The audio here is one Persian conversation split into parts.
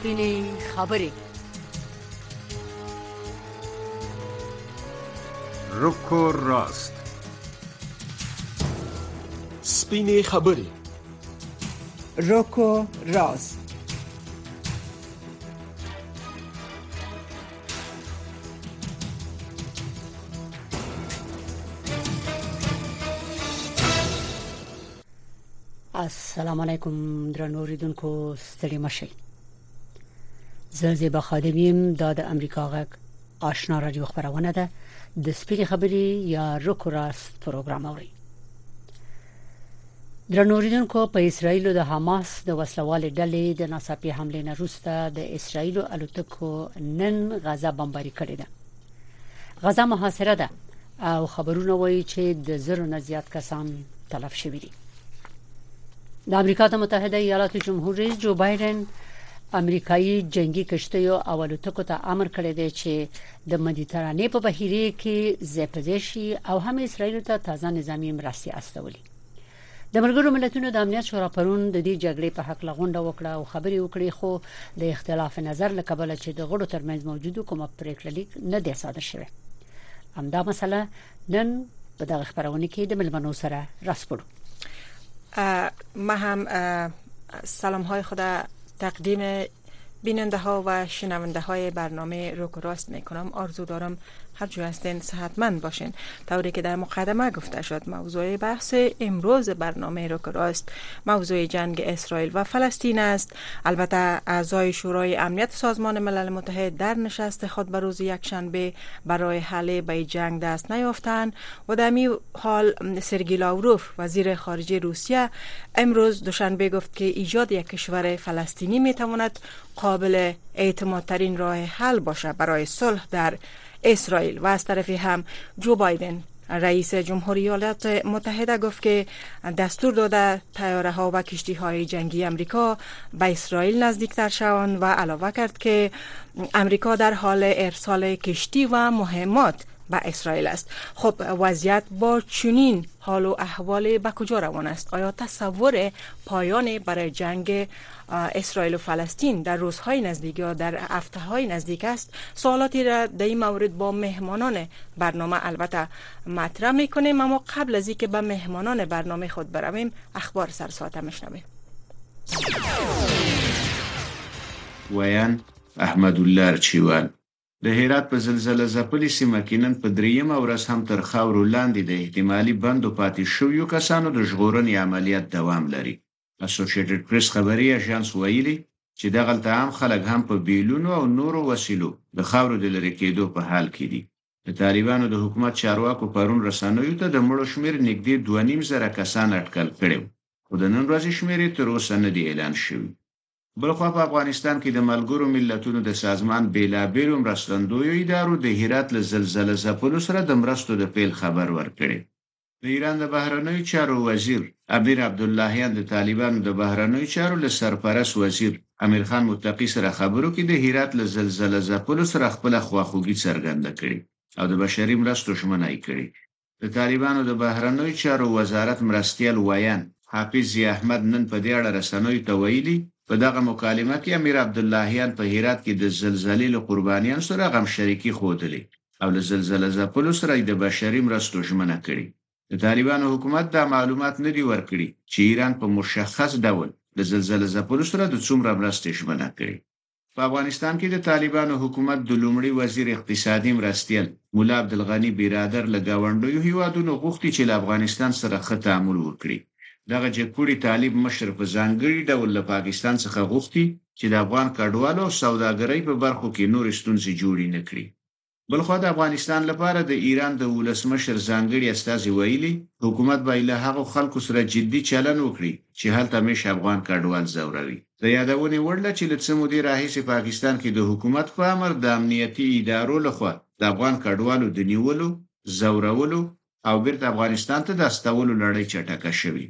سپینې خبرې رکو راست سپینې خبرې روکو راست السلام علیکم درنو ریدونکو ستړي مشي زه زیبا خادمیم د د امریکا غږ آشنا رادیو خبرونه ده. د سپیری خبري یا رک او راست پروګرام اوري درنو ریدونکو په اسرایل د حماس د وسلوال ډلې د ناڅاپي حمله نه وروسته د اسرایل الوتکو نن غزا بمباري کړې ده. غزا محاصره ده او خبرونه وایي چې د زرو نه زیات کسان تلف شوي دي. د امریکا د متحده ایالاتو جمهور رئیس جو بایدن امریکایي جنگي کشتیو او الوتکو ته امر کړی دی چې د مدیترانې په بهیره کې زپدشي او هم اسرائیل ته تازه نظامی مرستي استولي. د ملګرو ملتونو د امنیت شورا پرون د دې جګړې په حقله غونډه وکړه او خبري وکړي خو د اختلاف نظر له کبله چې د غړو ترمنځ موجودو کومه پریکړه لیک نه دی صادر شوی همدا مسله نن په دغه خبرونه کې د ملمنو سره راسپړو ما هم سلام های خود تقدیم بیننده ها و شنونده های برنامه روک راست می کنم آرزو دارم هر جو هستین صحتمند باشین. طوری که در مقدمه گفته شد موضوع بحث امروز برنامه رو که راست موضوع جنگ اسرائیل و فلسطین است. البته اعضای شورای امنیت سازمان ملل متحد در نشست خود به روز یکشنبه برای حل به جنگ دست نیافتند و در حال سرگی لاوروف وزیر خارجه روسیه امروز دوشنبه گفت که ایجاد یک کشور فلسطینی می تواند قابل اعتمادترین راه حل باشه برای صلح در اسرائیل و از طرفی هم جو بایدن. رئیس جمهوری ایالات متحده گفت که دستور داده تیاره ها و کشتی های جنگی امریکا به اسرائیل نزدیکتر شوند و علاوه کرد که امریکا در حال ارسال کشتی و مهمات به اسرائیل است. خب وضعیت با چنین حال و احوال به کجا روان است؟ آیا تصور پایان برای جنگ اسرائیل و فلسطین در روزهای نزدیک یا در هفته های نزدیک است سوالاتی را در این مورد با مهمانان برنامه البته مطرح می‌کنیم اما قبل از اینکه به مهمانان برنامه خود برویم اخبار سر ساعت مشنویم ویان احمد الله چیوان د هرات په زلزلې ځپلې سیمه کې نن په دریمه ورځ هم تر خاورو لاندې د احتمالي بندو پاتې شویو کسانو د ژغورنې عملیات دوام لري. Associated Press خبري اژانس ویلي چې دغه عام خلک هم په بیلونو او نورو وسیلو د خاورو د لری کېدو په حال کې دي. د طالبانو د حکومت چارواکو پرون رسنوي ته د مړو شمیر نږدې 2.5 زره کسان اټکل کړي خو د نن ورځې شمیر تر اوسه نه دی اعلان شوی بلخوا په افغانستان کې د ملګرو ملتونو د سازمان بیلابیلو مرستندویو ادارو د هرات له زلزلې سره د مرستو د پیل خبر ورکړي د ایران د بهرنیو چارو وزیر امیر عبد اللهیان د طالبانو د بهرنیو چارو له سرپرست وزیر امیر خان متقی سره خبرو کې د هرات له زلزلې ځپلو سره خپل خواخوږي څرګنده کړي او د بشري مرستو ژمنه کړي د طالبانو د بهرنیو چارو وزارت مرستيال ویان حافظ احمد نن په دې اړه رسنوي ته ویلي په دغه مکالمه کې امیر عبد اللهیان په هرات کې د زلزلې له قربانیان سره غم شریکی خوده او له زلزلې ځپلو سره د بشري مرستو ژمنه کړې د طالبانو حکومت دا معلومات نه دی ورکړي چې ایران په مشخص ډول د زلزلې ځپلو سره د څومره مرستې ژمنه کړې. په افغانستان کې د طالبانو حکومت د لومړي وزیر اقتصادي مرستيال مولا عبدالغنی بیرادر لګاونډیو هیوادونو غوښتي چې له افغانستان سره ښه تعامل وکړي. دغه جګپوري طالب مشر په ځانګړي ډول له پاکستان څخه غوښتي چې د افغان کډوالو سوداګرۍ په برخو کې نور ستونزې جوړې نه کړي بلخو د افغانستان لپاره د ایران د ولسمشر ځانګړي استازي ویلي حکومت به له هغو خلکو سره جدي چلن وکړي چې هلته مش افغان کډوال زوروي د یادونې وړل چې لڅ مودې راهیسې پاکستان کې د حکومت په امر د امنیتي ادارو لخوا د افغان کډوالو د نیولو زورولو او بیرته افغانستان ته د استولو لړۍ چټکه شوې.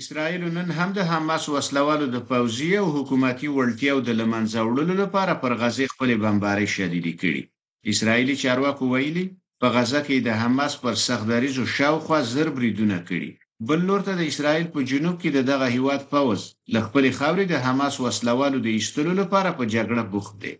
اسرائیل نن هم د حماس وسلوالو د پوځي او حکومتي وړتیاو د له منځه وړلو لپاره پر غزه خپل بمباري شدیدې کړي اسرائیلي چارواکو ویلي په غزه کې د حماس پر سختدریځو شاوخوا زر بریدونه کړي. بل لور ته د اسرایل په جنوب کې دغه هیواد پوځ له خپل خاورې د حماس وسلوالو د ایستلو لپاره په جګړه بوخت دی.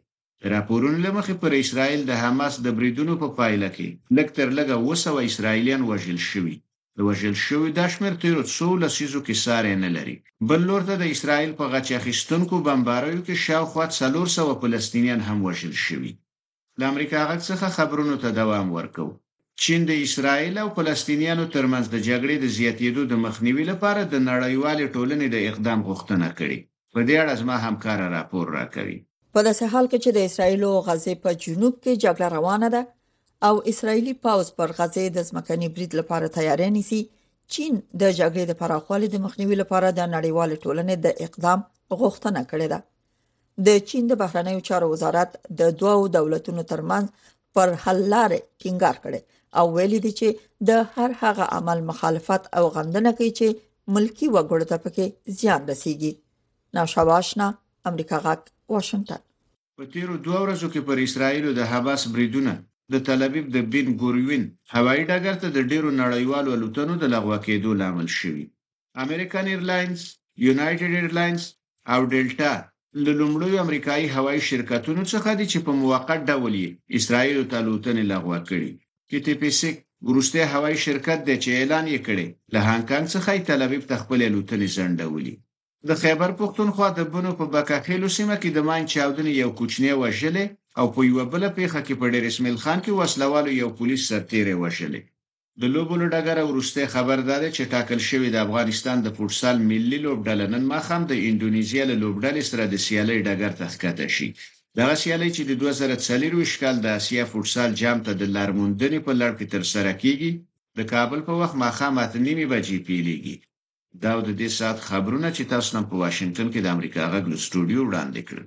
راپورونه لمخې پر اسرایل د حماس د بریدونو په پایله کې لکتر لګه وسو اسرایلیان وژل شوي. د وژل شوی د شمیر تیرو څو لسیزو کې ساري نه لري. بل لور ته د اسرایل په غچ اخیستونکو بمباریو کې شاوخوا 400 فلسطینیان هم وژل شوي د امریکا غږ څخه خبرونو ته دوام ورکو چین د اسرایل او فلسطینیانو ترمنځ د جګړې د زیاتېدو د مخنیوي لپاره د نړیوال ټولنې د اقدام غوښتنه کړې. په دې اړه زما همکار راپور راکوي. په داسې حال کې چې د اسرایل او غزې په جنوب کې جګړه روانه ده او اسرایلی پاوز پر غزې د ځمکني برید لپاره تیاری نیسي چین د جګړې د پراخوالي د مخنیوي لپاره د نړیوال ټولنې د اقدام غوښتنه کړې ده د چین د بهرنیو چارو وزارت د دوو دولتونو ترمنځ پر حل لارې ټینګار کړي او ویلي دي چې د هر هغه عمل مخالفت او غندنه کوي چې ملکی وګړو ته پکې زیان رسیږي. ناشواشنا امریکا غاک واشنگټن په تیرو دوه ورځو کې پر اسرایل د حماس بریدونه د تل ابیب د بن ګوریون هوایي ډګر ته د ډیرو نړیوالو الوتنو د لغوه کېدو لامل شوی American Airlines United Airlines او Delta له لومړیو امریکایي هوایي شرکتونو څخه دي چې په موقت ډول یې اسرایل ته الوتنې لغوه کړي کې ټي پی سي ګروسته هوایي شرکت د چې اعلان یې کړي له هانګ کانګ څخه تل ابیب ته خپل الوتنې ځنډولې. د خیبر پښتونخوا د بنو په بکاخیلو سیمه کې د مان چاودنې یو کوچنی وژلې او په یو بل پیخه کې په ډېر اسماعیل خان کې وسلوالو یو پولیس سرتیرې وژلې د لوبولو ډګر ورسته خبر داده چې ټاکل شوی د افغانستان د فوتسال ملي لوبډله نن ماخام د انډونیزیا له لوبډلې سره د سیالي ډګر ته ښکته شي. دغه سیالي چې د 2040 کال د اسیا فوتسال جام ته د لار موندنې په لړ کې تر سره کیږي د کابل په وخت ماخام اته نیمه بجې پیلېږي دا د دې ساعت خبرونه چې تاسو نن په واشنگټن کې د امریکا غږ له سټوډیو وړاندې کړل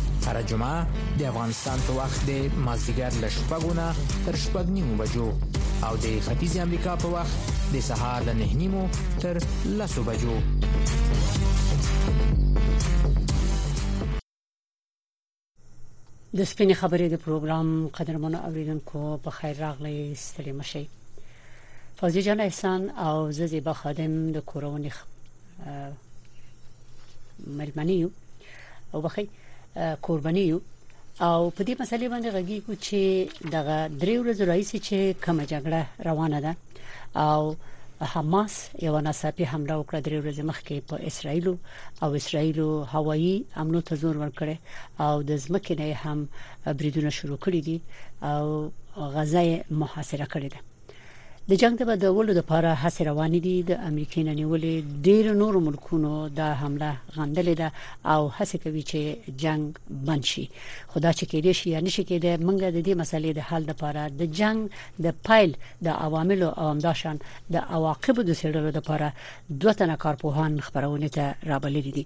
هر جمعه د افغانستان په وخت د مازیګر ل شپږونه تر شپږ نیمو بجو او د ختیځ امریکا په وخت د سهار له نه نیمو تر لسو بجو. د سپینې خبرې د پروګرام قدرمنو اوریدونکو په خیر راغلی ستړي مشي فوزي جان احسان او ززي بخادم د کورونی ملمنیو او بخي قرباني یو او په دې مسلې باندې غږی کو چې دغه درې ورځې راځي چې کوم جګړه روانه ده. او حماس یو ناڅاپي حمله وکړه درې ورځې مخکې په اسرایل او اسرایل هوایي امنو ته زور ورکړي او د ځمکې نه هم بریدونه شروع کړي دي. او غزا محاصره کړې ده د جنگ د بدلولو لپاره هڅې روانې دي. د امریکای نه نیولې ډیر نور ملکونو دا حمله غندلې ده او هڅه کوي چې جنگ بند شي. خدا چې کېدې شي یا نشي کېدې موږ د دې مسلې د حل لپاره د جنگ د پایل د عواملو او همداشان د عواقبو د سړلو لپاره دوه تنه کارپوهان خبرونه ته رابللي دي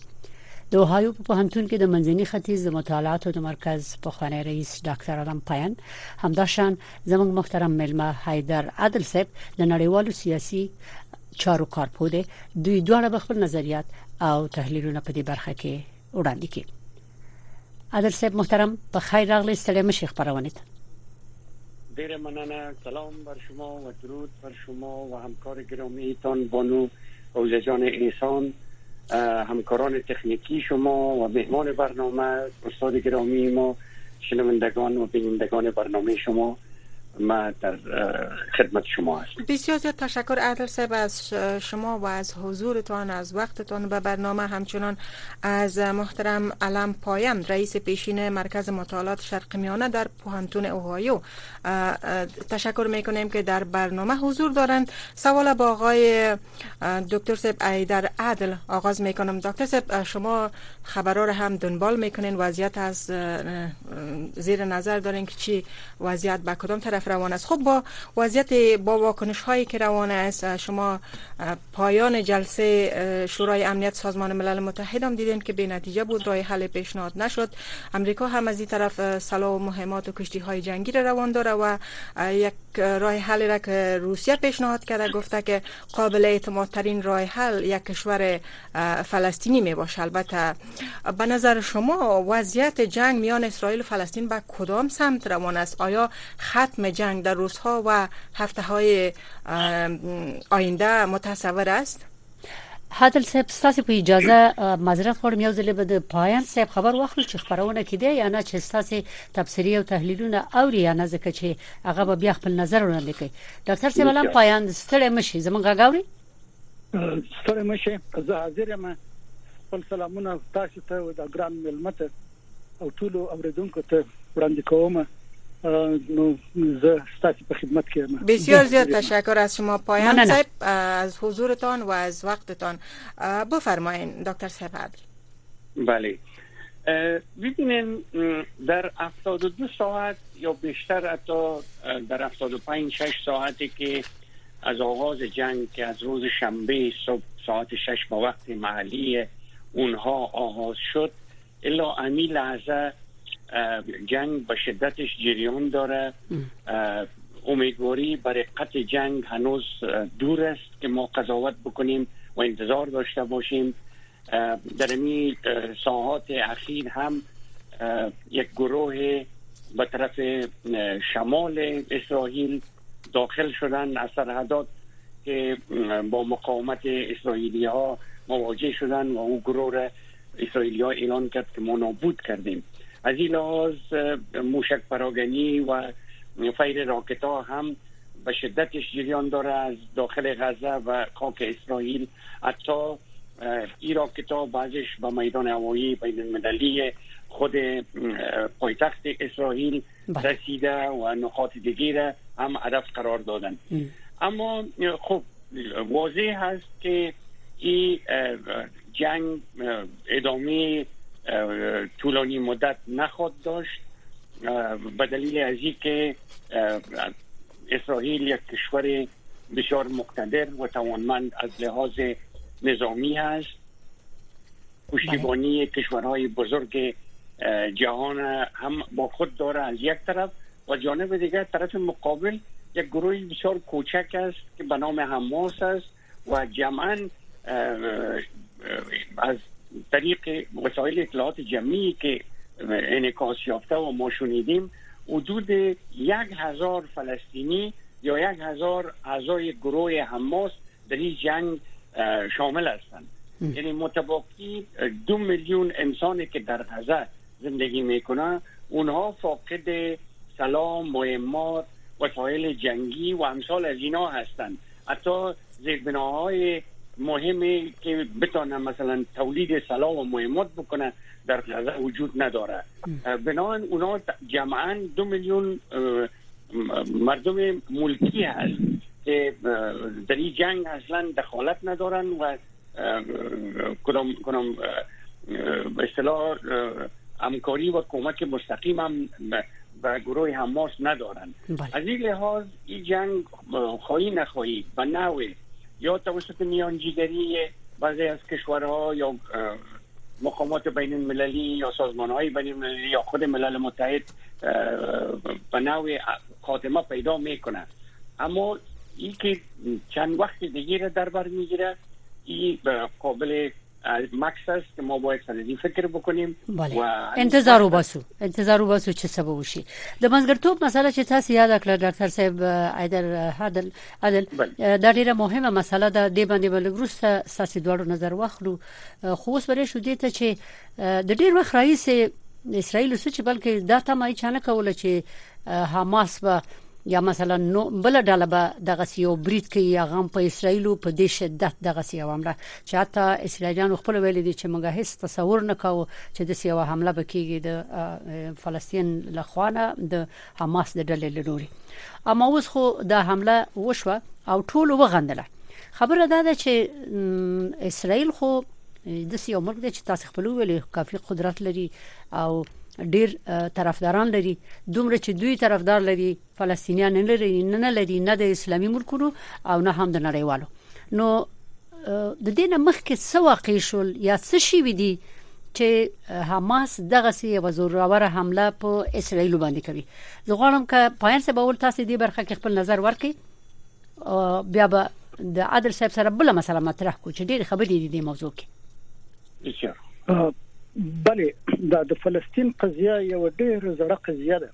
د اوهایو په پوهنتون کې د منځني ختیځ د مطالعاتو د مرکز په خانه رئیس ډاکټر علم پاین. همداشان زموږ محترم ملما حیدر عادل صاحب د نړیوالو سیاسي چارو کارپو دي دوی دواړه خپل نظریات او تحلیلونه په دې برخه کې وړاندې کړي. عادل صاحب محترم په خیر راغلی ستړي مشي خبرونه ډیر مننه سلام بر شما و درود بر شما و همکار گرامیتان بانو اوزجان احسان همکاران تکنیکی شما و مهمان برنامه استاد گرامی ما شنوندگان و بینندگان برنامه شما. ما در خدمت شما هستم بسیار زیاد تشکر عادل صاحب از شما و از حضورتان از وقتتان به برنامه. همچنان از محترم علم پایم رئیس پیشین مرکز مطالعات شرق میانه در پوهنتون اوهایو. تشکر می‌کنیم که در برنامه حضور دارند. سوال با آقای دکتر صاحب ایدر عادل آغاز می‌کنم. دکتر صاحب شما خبرها را هم دنبال می‌کنین. وضعیت از زیر نظر دارین که چی وضعیت به کدام طرف روان است. خب با وضعیت با واکنش هایی که روان است شما پایان جلسه شورای امنیت سازمان ملل متحد هم دیدین که به نتیجه بود. راه حل پیشنهاد نشد. امریکا هم از این طرف سلاح و مهمات و کشتی های جنگی را روان داره و یک راه حل را که روسیه پیشنهاد کرده گفته که قابل اعتماد ترین راه حل یک کشور فلسطینی می باشه البته به نظر شما وضعیت جنگ میان اسرائیل و فلسطین به کدام سمت روان است؟ آیا ختم جنگ در روزها و هفته های آینده متصور است. حادل صاحب ستاسو په اجازه معذرت غواړم یو ځل به د پایان صاحب خبر واخلو چې خبرونه کړي یا نه چې ستاسو تفسیری او تحلیلونه اوري یا نه ځکه چې هغه به بیا خپل نظر وړاندې کوي ډاکټر صاحب الان پایان ستړي مشي زمونږ غاوري ستړي مشي زه حاضر یم. خپل سلامونه تاسو ته او د ګران ملمت او ټول اوریدونکو ته وړاندې کوم نو زه ستاسو په خدمت کې یم. بسیار زیاد تشکر از شما پایان صاحب از حضورتان و از وقتتان. بفرمایید دکتر صاحب بله. ببینین در 72 ساعت یا بیشتر حتی در 75 6 ساعتی که از آغاز جنگ که از روز شنبه صبح ساعت 6 با وقت محلی اونها آغاز شد الا امی لحظه جنگ به شدتش جریان داره. امیدواری برای قطع جنگ هنوز دور است که ما قضاوت بکنیم و انتظار داشته باشیم. در این ساعات اخیر هم یک گروه به طرف شمال اسرائیل داخل شدن از سرحدات که با مقاومت اسرائیلی ها مواجه شدن و او گروه را اسرائیلی ها اعلان کرد که ما نابود کردیم. از این لحاظ موشک پراگنی و فیر راکت ها هم به شدتش جریان داره از داخل غزه و خاک اسرائیل. حتی این راکت ها بعضش به میدان هوایی بین المللی خود پایتخت اسرائیل رسیده و نقاط دیگه هم هدف قرار دادن. اما خب واضح هست که این جنگ ادامه طولانی مدت نخواد داشت. به دلیل از که اسرائیل یک کشور بسیار مقتدر و توانمند از لحاظ نظامی هست. پشتیبانی کشورهای بزرگ جهان هم با خود داره از یک طرف و جانب دیگر طرف مقابل یک گروه بسیار کوچک است که به نام حماس است و جمعا از طریق وسایل اطلاعات جمعی که انعکاس یافته و ما شنیدیم حدود یک هزار فلسطینی یا یک هزار اعضای گروه حماس در این جنگ شامل هستند. یعنی متباقی دو میلیون انسانی که در غزه زندگی می‌کنن. اونها فاقد سلام مهمات وسایل جنگی و امثال از اینا هستند. حتی زیربناهای مهمی که بتونن مثلا تولید سلاح و مهمات بکنن در غزه وجود نداره. بنابراین اونا جمعا دو میلیون مردم ملکی هست که در این جنگ اصلا دخالت ندارن و کدام کدام اصطلاح همکاری و کمک مستقیم هم به گروه حماس ندارن. بله. از این لحاظ این جنگ خواهی نخواهی به نوع یا توسط میانجیگری بعضی از کشورها یا مقامات بین المللی یا سازمان های بین المللی یا خود ملل متحد به نوع خاتمه پیدا می‌کنه اما این که چند وقت دیگه در بر می‌گیره این قابل مکس است که ما باید سندی فکر بکنیم بله. و انتظار وباسو انتظار وباسو چې سبب وشي د منځګړتوب مسله چې تاسو یاد کړل ډاکټر صاحب ایدر عادل عادل؟ دا ډیره مهمه مسله ده د باندې بلګروسته ساسي دوړو نظر واخلو. خو اوس بری شو دي ته چې د ډیر وخت رئیس اسرائیل څه چې بلکې دا تمه یې چانه کوله چې حماس به یا مثلا نو بل ډله به دغه یو بریټ کې یا غم په اسرایل په دې شدت دغه یو حمله. چې حتی اسرایلیان خپل ویل دي چې موږ هیڅ تصور نه کوو چې د سیو حمله بکیږي د فلسطین لخوانه د حماس د ډلې لوري. اما اوس خو دا حمله وشوه او ټول وغندله. خبره ده چې اسرائیل خو د سیو ملک د چې تاسو خپل ویل کافي قدرت لري او ډیر طرفداران لري. دومره چې دوی طرفدار لري فلسطینیان نه لري نه لري نه د اسلامي ملکونو او نه هم د نړیوالو. نو د دې مخکې څه واقع شول یا څه شي ودی چې حماس دغه سی وزوروره حمله په اسرایل باندې کوي؟ زه غواړم چې پاین سبا ول تاسو دې برخه کې خپل نظر ورکړئ بیا به د عادل صاحب سره بل مسله مطرح کو چې ډېر خبرې دي د موضوع کې بله دا د فلسطین قضیه یو ډېر زړه قضیه ده.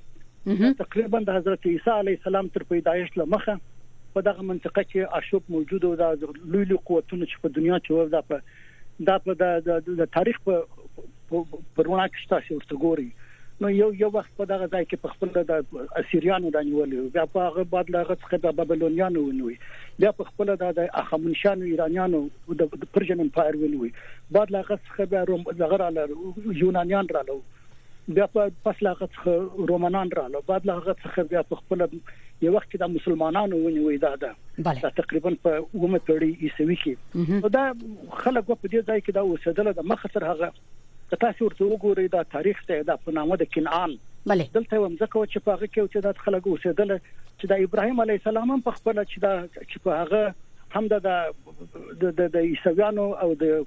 تقریبا د حضرت عیسی علی السلام تر پیدایښت لمخه په دغه منطقه کې اشوب موجود او د لوی لوی قوتونو چې په دنیا کې و دا په دا په د تاریخ په پرونه کې تاسو ورته ګوري نو یو یو وخت په دغه ځای کې په خپل د اسیریانو د نیولې بیا په هغه بعد لا غڅ د بابلونیانو ونوي بیا په خپل د اخمنشانو ایرانیانو د پرژن امپایر ونوي بعد لا غڅ بیا روم دغه را یونانیان رالو بیا په پس لا غڅ رومانان رالو بعد لا غڅ بیا په خپل یو وخت د مسلمانانو ونوي دا ده. دا تقریبا په ومه پیړۍ عیسوي کې. دا خلک په دې ځای کې دا اوسېدل د مخ تر هغه که تاسو ورته وګورئ دا تاریخ ته دا په نامه د کنعان. بله. دلته هم ځکه چې په هغه کې چې د خلک اوسېدل چې د ابراهيم عليه السلام هم په خپل چې دا چې په هغه هم د د د عیسویانو او د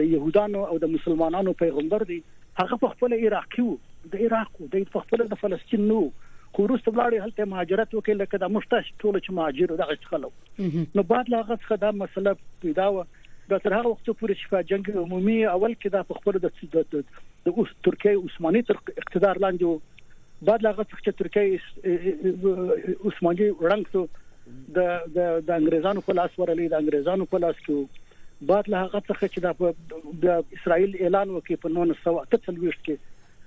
د يهودانو او د مسلمانانو پیغمبر دی. هغه په خپل عراقي وو د عراق د په خپل د فلسطین نو خو وروسته بلاړي هلته مهاجرت وکړي لکه د مشتاش ټول چې مهاجر دغه خلک نو بعد لا هغه څخه دا مسله پیدا و دا تر هغه وخت پورې چې په جنگ عمومي اول کې دا په خپل د د اوس ترکیه عثماني تر اقتدار لاندې بعد لا غوښته چې ترکیه عثماني رنګ سو د د د انګريزانو په لاس ورلې د انګريزانو په لاس کې بعد لا هغه څخه چې د اسرائیل اعلان وکړي په 1948 کې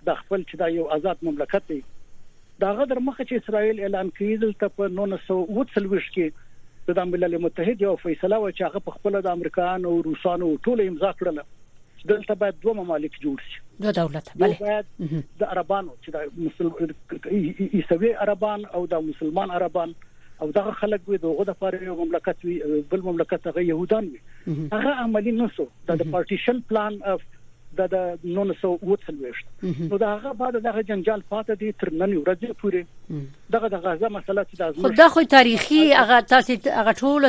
د خپل چې دا یو آزاد مملکت دی. دا غدر مخه چې اسرائیل اعلان کړی دلته په 1948 کې د ملل متحد یو فیصله و چې هغه په خپل د امریکایانو او روسانو ټول امضا کړل دلته باید دوه ممالک جوړ شي. دوه دولت بله. د عربانو چې د مسلمان عیسوي عربان او د مسلمان عربان او دغه خلک وي دغه د فارغ مملکت وي بل مملکت هغه يهودان وي. هغه عملی نسو د پارټیشن پلان اف د 1940 نو دا هغه بعد دغه جنجال پاتې دي تر نن ورځې پورې. دغه د غزه مسله چې د خو دا خو تاریخي هغه تاسو هغه ټول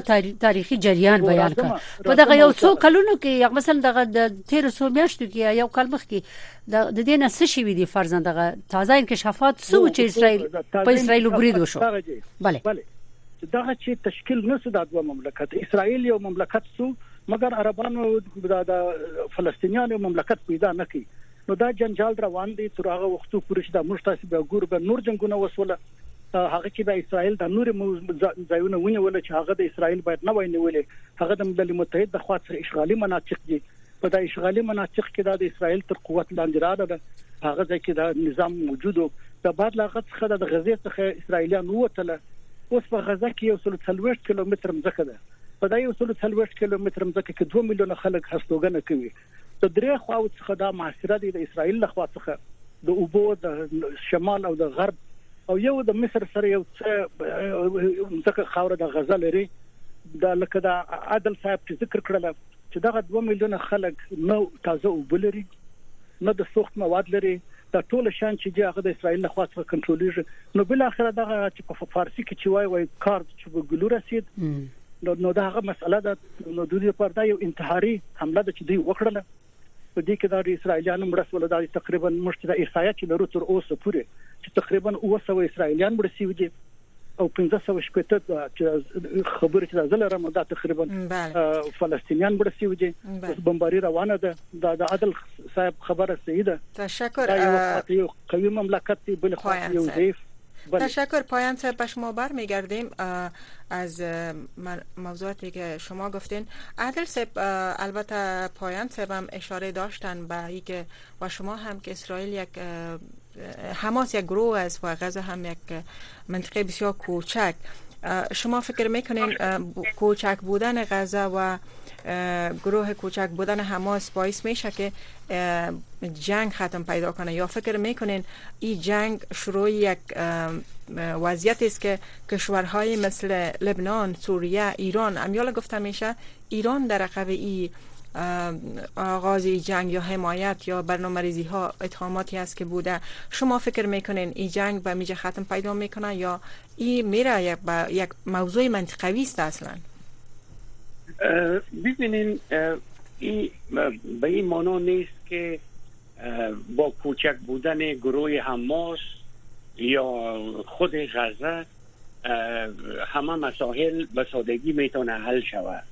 تاریخي جریان بیان کړ. په دغه یو څو کلونو کې مثلا دغه د 1300 میاشتو کې یو کال مخکې د دې نه څه شي دي فرزند؟ دغه تازه انکشافات څه و چې اسرائیل په اسرائیل برید وشو bale bale دغه چې تشکیل نسو د دوه مملکت. اسرائیل یو مملکت سو مګر عربانو د فلسطینیانو مملکت پیدا نکړي نو دا جنجال روان دي تر هغه وخت پورې چې د مشتاسب ګور به نور جنگونه وسوله. هغه کې د اسرائیل د نور ځایونه ونیول چې هغه د اسرائیل باید نه وینولې هغه د ملل متحد د خاطر اشغالي مناطق دي. په د اشغالي مناطق کې د اسرائیل تر قوت لاندې راځي ده. هغه ځکه د نظام موجود د بعد لا غت څخه د غزې څخه اسرائیلیان وته اوس په غزه کې یو څل 30 کیلومتر مځکه ده په دای اصول 30 کیلومتر مځکه کې 2 میلیونه خلک هستوګنه کوي. د درې خواو څخه د معاشره د اسرایل لخوا څخه د اوبو د شمال او د غرب او یو د مصر سره یو څه مځکه خاور د غزل لري. دا لکه دا عادل صاحب چې ذکر کړل چې دغه 2 میلیونه خلک نو تازه وبلري نه د سوخت مواد لري. دا ټول شان چې هغه د اسرایل له خوا څخه کنټرولېږي نو بل اخر دغه چې په فارسی کې چې وای وای کار چې په ګلو رسید نو نو دا هغه مسله ده. نو د دې پر دا یو انتحاري حمله ده چې دوی وکړله. په دې کې د اسرایلیانو مرسته ولدا تقریبا مشت د احصایه چې لرو تر اوسه پورې چې تقریبا 200 اسرایلیان مرسي ودي او 1500 شپته چې خبره چې زله رم دا تقریبا فلسطینیان مرسي ودي بمباري روانه ده. د عدل صاحب خبره سیده تشکر یو قوي مملکت بل خو یو ضعیف بله. تشکر. پایان صاحب به شما برمیگردیم. از موضوعاتی که شما گفتین. عادل صاحب البته پایان صاحب هم اشاره داشتن به اینکه و شما هم که اسرائیل یک حماس یک گروه است و غزه هم یک منطقه بسیار کوچک. شما فکر می‌کنین کوچک بودن غزه و گروه کوچک بودن حماس باعث میشه که جنگ ختم پیدا کنه. یا فکر می‌کنین این جنگ شروع یک وضعیت است که کشورهای مثل لبنان، سوریه، ایران امیال گفته میشه ایران در عقب این آغاز جنگ یا حمایت یا برنامه ریزی ها اتهاماتی است که بوده. شما فکر می‌کنین این جنگ به میجه ختم پیدا می‌کنه یا این میره یک, یک موضوع منطقوی است اصلا؟ ببینین این به این مانا نیست که با کوچک بودن گروه حماس یا خود غزه همه مسائل به سادگی می‌تونه حل شود.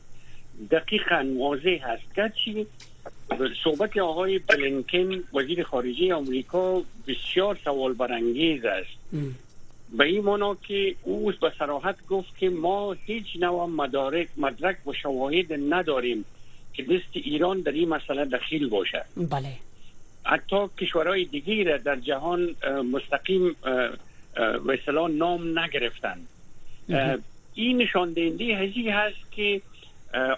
دقیقا واضح هست چی صحبت آقای بلینکن وزیر خارجه آمریکا بسیار سوال برانگیز است به این معنا که او به صراحت گفت که ما هیچ نوع مدارک مدرک و شواهد نداریم که دست ایران در این مسئله دخیل باشه. بله. حتی کشورهای دیگری را در جهان مستقیم به نام نگرفتن این نشان دهنده هزی هست که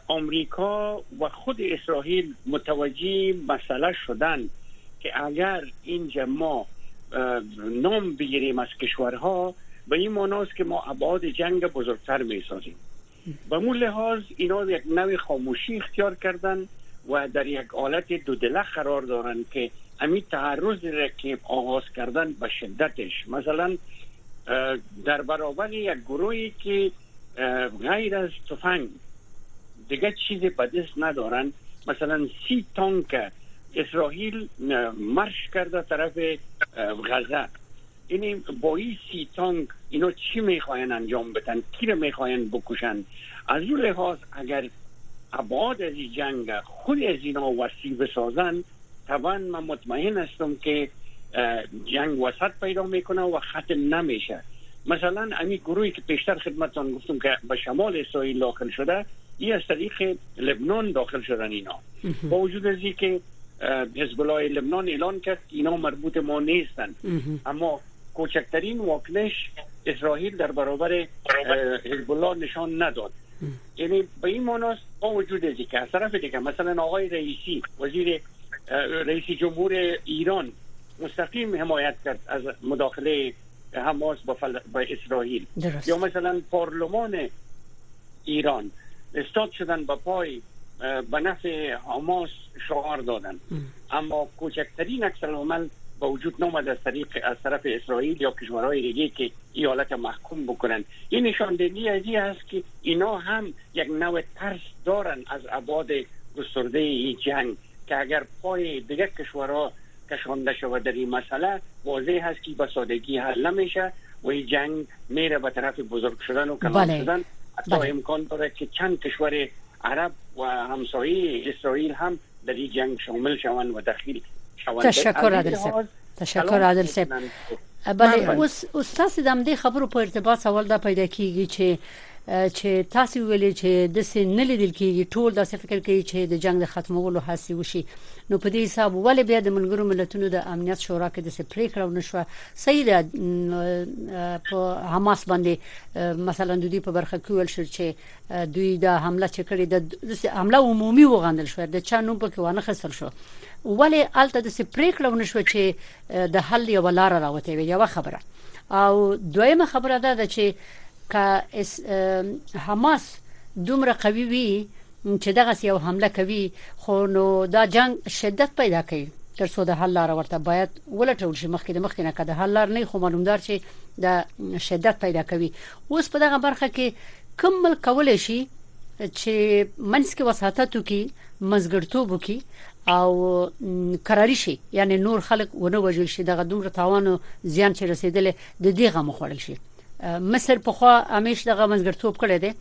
آمریکا و خود اسرائیل متوجه مسئله شدن که اگر این ما نام بگیریم از کشورها به این معناست که ما ابعاد جنگ بزرگتر می سازیم به مون لحاظ اینا یک نوع خاموشی اختیار کردن و در یک حالت دو دله قرار دارن که امی تعرض را که آغاز کردن به شدتش. مثلا در برابر یک گروهی که غیر از تفنگ دیگه چیزی به دست ندارن. مثلا سی تانک اسرائیل مرش کرده طرف غزه. این با این سی تانک اینا چی می‌خواین انجام بدن؟ کی رو می‌خواین بکشن؟ از اون لحاظ اگر ابعاد از این جنگ خود از اینا وسیع بسازن طبعا من مطمئن هستم که جنگ وسط پیدا می‌کنه و ختم نمیشه. مثلا امی گروهی که پیشتر خدمتتان گفتم که به شمال اسرائیل داخل شده این از طریق لبنان داخل شدن اینا. با وجود از که حزب الله لبنان اعلان کرد اینا مربوط ما نیستن. اما کوچکترین واکنش اسرائیل در برابر حزب الله نشان نداد. یعنی به این معناست با وجود از که از طرف دیگه مثلا آقای رئیسی وزیر رئیس جمهور ایران مستقیم حمایت کرد از مداخله حماس با, فل... با اسرائیل. یا مثلا پارلمان ایران استاد شدن با پای به نفع حماس شعار دادن اما کوچکترین اکثر عمل با وجود نامد از طریق از طرف اسرائیل یا کشورهای دیگه که این حالت محکوم بکنن این نشان دهی از این است که اینا هم یک نوع ترس دارن از عباد گسترده این جنگ که اگر پای دیگه کشورها کشانده شود در این مسئله واضح هست که به سادگی حل نمیشه و این جنگ میره به طرف بزرگ شدن و کلان بله. شدن حتی بله. امکان داره که چند کشور عرب و همسایه اسرائیل هم در این جنگ شامل شوند و دخیل شوند. تشکر عادل صاحب تشکر عادل صاحب بله اوس تاسو د دې خبرو په ارتباط سوال دا پیدا کیږي چې چې تاسو ویلې چې د سین نه لیدل کېږي ټول د فکر کوي چې د جنگ د ختمولو هڅه وشي نو په دې حساب ولې بیا د ملګرو ملتونو د امنیت شورا کې د سپریکړه ونشو صحیح ده په حماس باندې مثلا د دې په برخه کې ول شو چې دوی د حمله چې کړې د حمله عمومي وغندل شو د چا نوم په کې ونه خسر شو. ولې الته د سپریکړه ونشو چې د حل یو لار راوته وي یو خبره. او دویمه خبره ده چې که حماس دومره قوي وي چې دغه یو حمله کوي خو نو دا جنگ شدت پیدا کوي. تر څو د حل لار ورته باید ولټول شي مخکې د مخکې نه کده حل لار نه خو معلومدار چې د شدت پیدا کوي. اوس په دغه برخه کې کمل کول شي چې منځ کې وساتت وکي مزګړتوب وکي او قراری شي. یعنی نور خلک ونه وجل شي. دغه دومره تاوان زیان چې رسیدل د دې غو مخړل شي مصر په خوا همیش دغه منځګړتوب کړی دی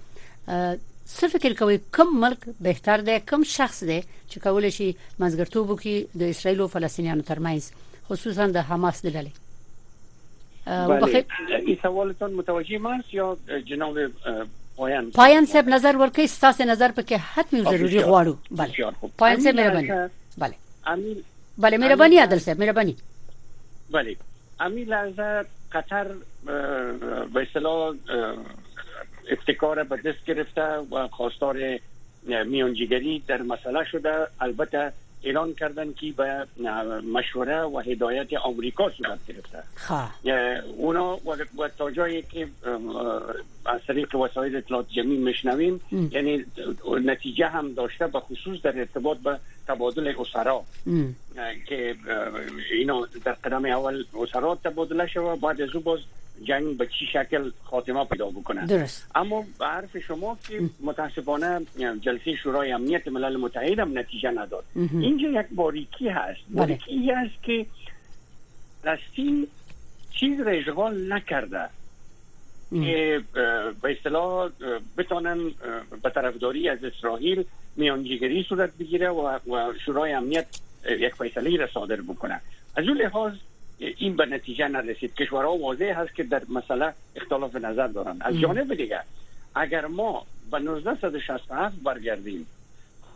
څه فکر کوي کوم ملک بهتر دی کوم شخص دی چې کولای شي منځګړتوب وکړي د اسرایل او فلسطینیانو ترمنځ خصوصا د حماس د ډلې بله این سوالتون متوجه ماست یا جناب پایان پایان صاحب نظر ورکړي ستاسو نظر په کې حتمی ضروری غواړو بله پایان صاحب مهرباني بله امین بله مهرباني عادل صاحب مهرباني بله امین لحظه قطر به اصطلاح ابتکار به دست گرفته و خواستار میانجیگری در مسئله شده. البته اعلان کردن که به مشوره و هدایت آمریکا صورت گرفته. خب. اونا و تا جایی که از طریق وسایل اطلاعات جمعی میشنویم یعنی نتیجه هم داشته به خصوص در ارتباط به تبادل اسرا. که اینا در قدم اول اسرا تبادله شده بعد از او باز جنگ به چی شکل خاتمه پیدا بکنه. درست. اما به حرف شما که متاسفانه جلسه شورای امنیت ملل متحد هم نتیجه نداد. اینجا یک باریکی هست. بله. باریکی هست که فلسطین چیز را اشغال نکرده که به اصطلاح بتونن به طرفداری از اسرائیل میانجیگری صورت بگیره و شورای امنیت یک فیصله را صادر بکنه. از اون لحاظ این به نتیجه نرسید. کشورها واضح هست که در مسئله اختلاف نظر دارن از جانب دیگر اگر ما به 1967 برگردیم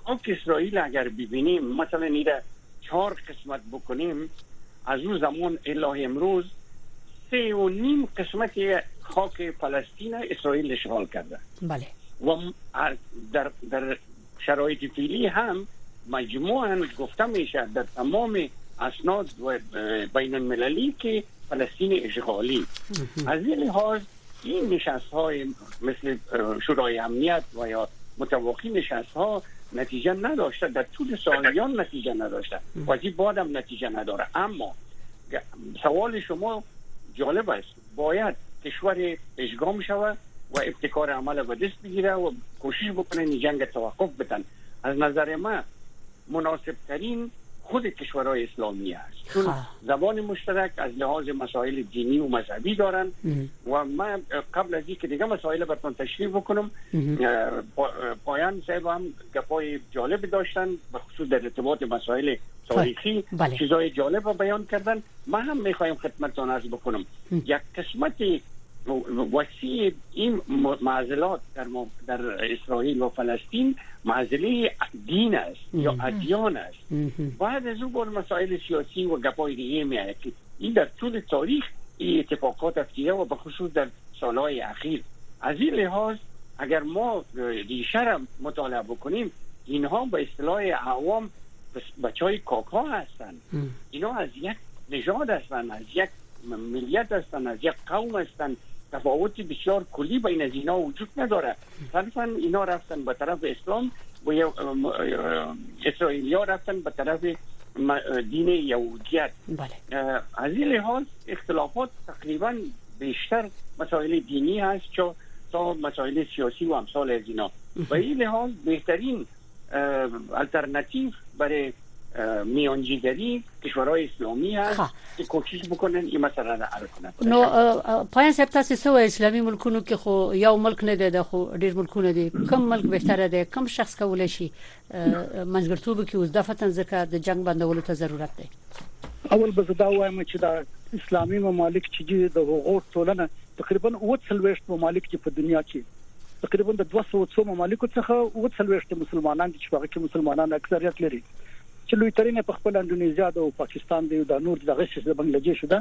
خاک اسرائیل اگر ببینیم مثلا ایره چهار قسمت بکنیم از اون زمان اله امروز سه و نیم قسمت خاک فلسطین اسرائیل اشغال کرده. بله. و در, در شرایط فعلی هم مجموعا گفته میشه در تمام اسناد و بین المللی که فلسطین اشغالی از این لحاظ این نشست های مثل شورای امنیت و یا متواقی نشست ها نتیجه نداشته در طول سالیان نتیجه نداشته و از بعدم نتیجه نداره اما سوال شما جالب است باید کشور اشغام شود و ابتکار عمل به دست بگیره و کوشش بکنه این جنگ توقف بدن از نظر من مناسب ترین خود کشورهای اسلامی است. چون زبان مشترک از لحاظ مسائل دینی و مذهبی دارن و من قبل از اینکه دیگه مسائل براتون تشریح بکنم پایان صاحب هم گپای جالب داشتن به خصوص در ارتباط مسائل تاریخی بله. چیزای جالب بیان کردن. من هم می‌خوایم خدمتتون عرض بکنم. یک قسمت وسیع این معضلات در, در اسرائیل و فلسطین معضله دین است یا ادیان است. بعد از اون بر مسائل سیاسی و گپای دیگه میاد که این در طول تاریخ این اتفاقات افتیده و به خصوص در سالهای اخیر. از این لحاظ اگر ما ریشه را مطالعه بکنیم اینها به اصطلاح عوام بچه های کاکا هستند اینا از یک نژاد هستند از یک ملیت هستند از یک قوم هستند تفاوت بسیار کلی بین از اینا وجود نداره. صرفا اینا رفتن به طرف اسلام و اسرائیلیا رفتن به طرف دین یهودیت. بله. از این لحاظ اختلافات تقریبا بیشتر مسائل دینی هست چا تا مسائل سیاسی و امثال از اینا. و این لحاظ بهترین الترنتیف برای میانجیگری کشورهای اسلامی هست که کوشش بکنن این مسئله را حل کنن. نو پایان صاحب تاسو سو اسلامي ملکونو کې خو یو ملک نه دی خو ډیر ملکونه دي کم ملک بهتره دی کم شخص کولای شي منځګړتوب کې اوس دفتن ځکه د جنگ بندولو ته ضرورت دی. اول به دا وایم چې دا اسلامي ممالک چې د حقوق ټولنه تقریبا 40 ممالک چې په دنیا کې. تقریبا د 200 ممالکو څخه 40 مسلمانان چې هغه کې مسلمانان اکثریت لري چې لوی ترینه په خپل انډونیزیا او پاکستان دی او د نور دغه شې د بنگلاديش ده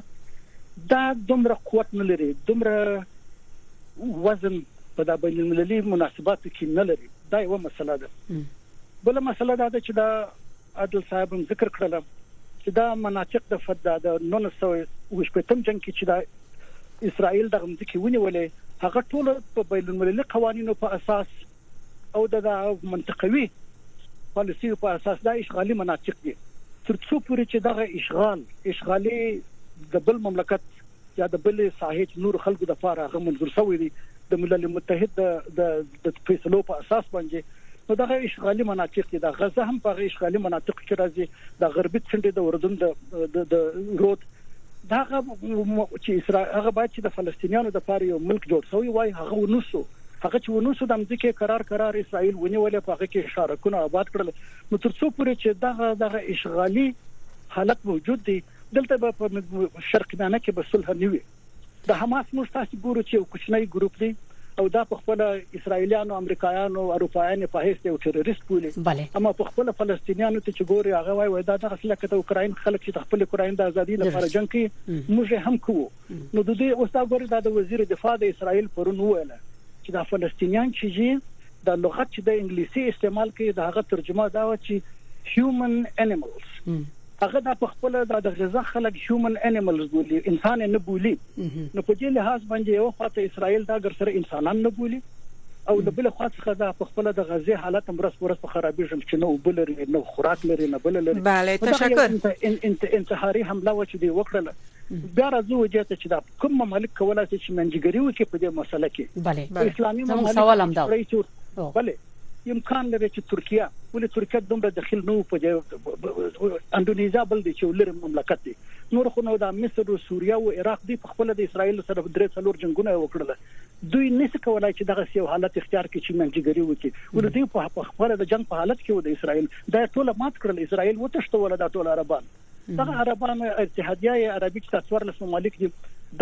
دا دومره قوت نه لري دومره وزن په د بین المللي مناسباتو کې نه لري دا یو مسله ده. بل مسله دا ده چې دا عادل صاحب هم ذکر کړل چې دا مناطق د فدا د 1920 جنگ کې چې دا اسرائیل د غمځکه ونیولې هغه ټول په بین المللي قوانینو په اساس او د منطقوي پالیسي په اساس دا اشغالي مناطق دي. تر څو پورې چې دغه اشغال اشغالي د بل مملکت یا د بل ساحې نور خلکو د فاره هغه منظور شوی دي د ملل متحد د د فیصلو په اساس باندې. نو دغه اشغالي مناطق دي. د غزه هم په اشغالي مناطق کې راځي. د غربي څنډه د اردن د د رود. داغه چې اسرائیل هغه باید چې د فلسطینیانو د پاره یو ملک جوړ شوی وای هغه ونوسو هغه چې ونوسو د امریکا قرار قرار اسرائیل ونیولې په هغه کې شارکونه آباد کړل. نو تر څو پورې چې دغه دغه اشغالي حالت موجود دی دلته په شرق میانه کې به صلح نه وي. د حماس موږ تاسو ګورو چې یو کوچنی ګروپ دی او دا په خپل اسرایلیانو امریکایانو اروپایانو په هیڅ یو ټیرریست بولي. اما په خپل فلسطینیانو ته چې ګوري هغه وایي دا د اصله کته اوکراین خلک چې خپل اوکراین د ازادي لپاره جنگ کوي موږ هم کوو. نو د دې اوس دا ګوري دا د وزیر دفاع د اسرائیل پرون ویله چې د فلسطینیان چې د لغت چې د انګلیسي استعمال کوي د هغه ترجمه دا و چې human animals. هغه د خپل د غذا خلک هیومن انیملز بولی انسان نه بولی نو په دې لحاظ باندې یو خاطر اسرائیل دا ګر سره انسانان نه بولی او د بل خوا څخه د خپل د غزي حالت مرس ورس په خرابېږم چې نو بل لري نو خوراک لري نه بل لري. بله تشکر. انت انتحاري حمله و چې دی وکړه بیا راځو وجه ته چې دا کوم مملک کولای شي چې منځګړی وکړي په دې مسله کې. بله. اسلامي مملک سوال هم دا بله. امکان لري چې ترکیه ولې ترکیه دومره داخل نه په اندونیزیا بل دي چې لر مملکت دي نور خو نو د مصر او سوریه او عراق دی په خپل د اسرایل سره درې څلور جنگونه وکړل. دوی نس کولای چې دغه یو حالت اختیار کړي چې منځګری وکړي. ولې دوی په خپل د جنگ په حالت کې و د اسرایل دا ټول مات کړل. اسرایل وتښتول دا ټول عربان. دغه عربان اتحادیه عربي چې تاسو ورلس ممالک دي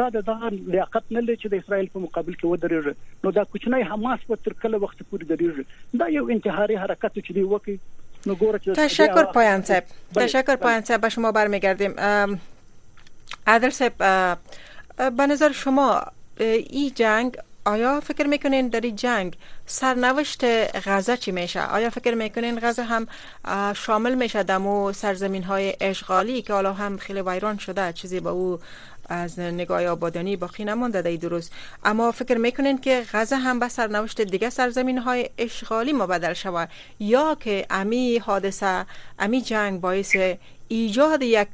دا د دغه لیاقت نه لري چې د اسرایل په مقابل کې ودرېږي. نو دا کوچنی حماس په تر کله وخت پورې درېږي. دا یو انتحاري حرکت چې دی وکي نو ګوره چې تشکر پایان صاحب. تشکر پایان صاحب. شما برمیگردیم عادل صاحب به نظر شما این جنگ آیا فکر می‌کنین در این جنگ سرنوشت غزه چی میشه؟ آیا فکر می‌کنین غزه هم شامل میشه دمو سرزمین های اشغالی که حالا هم خیلی ویران شده چیزی به او از نگاه آبادانی باقی نمانده دی درست. اما فکر می‌کنین که غزه هم به سرنوشت دیگه سرزمین های اشغالی مبدل شود؟ یا که امی حادثه امی جنگ باعث ایجاد یک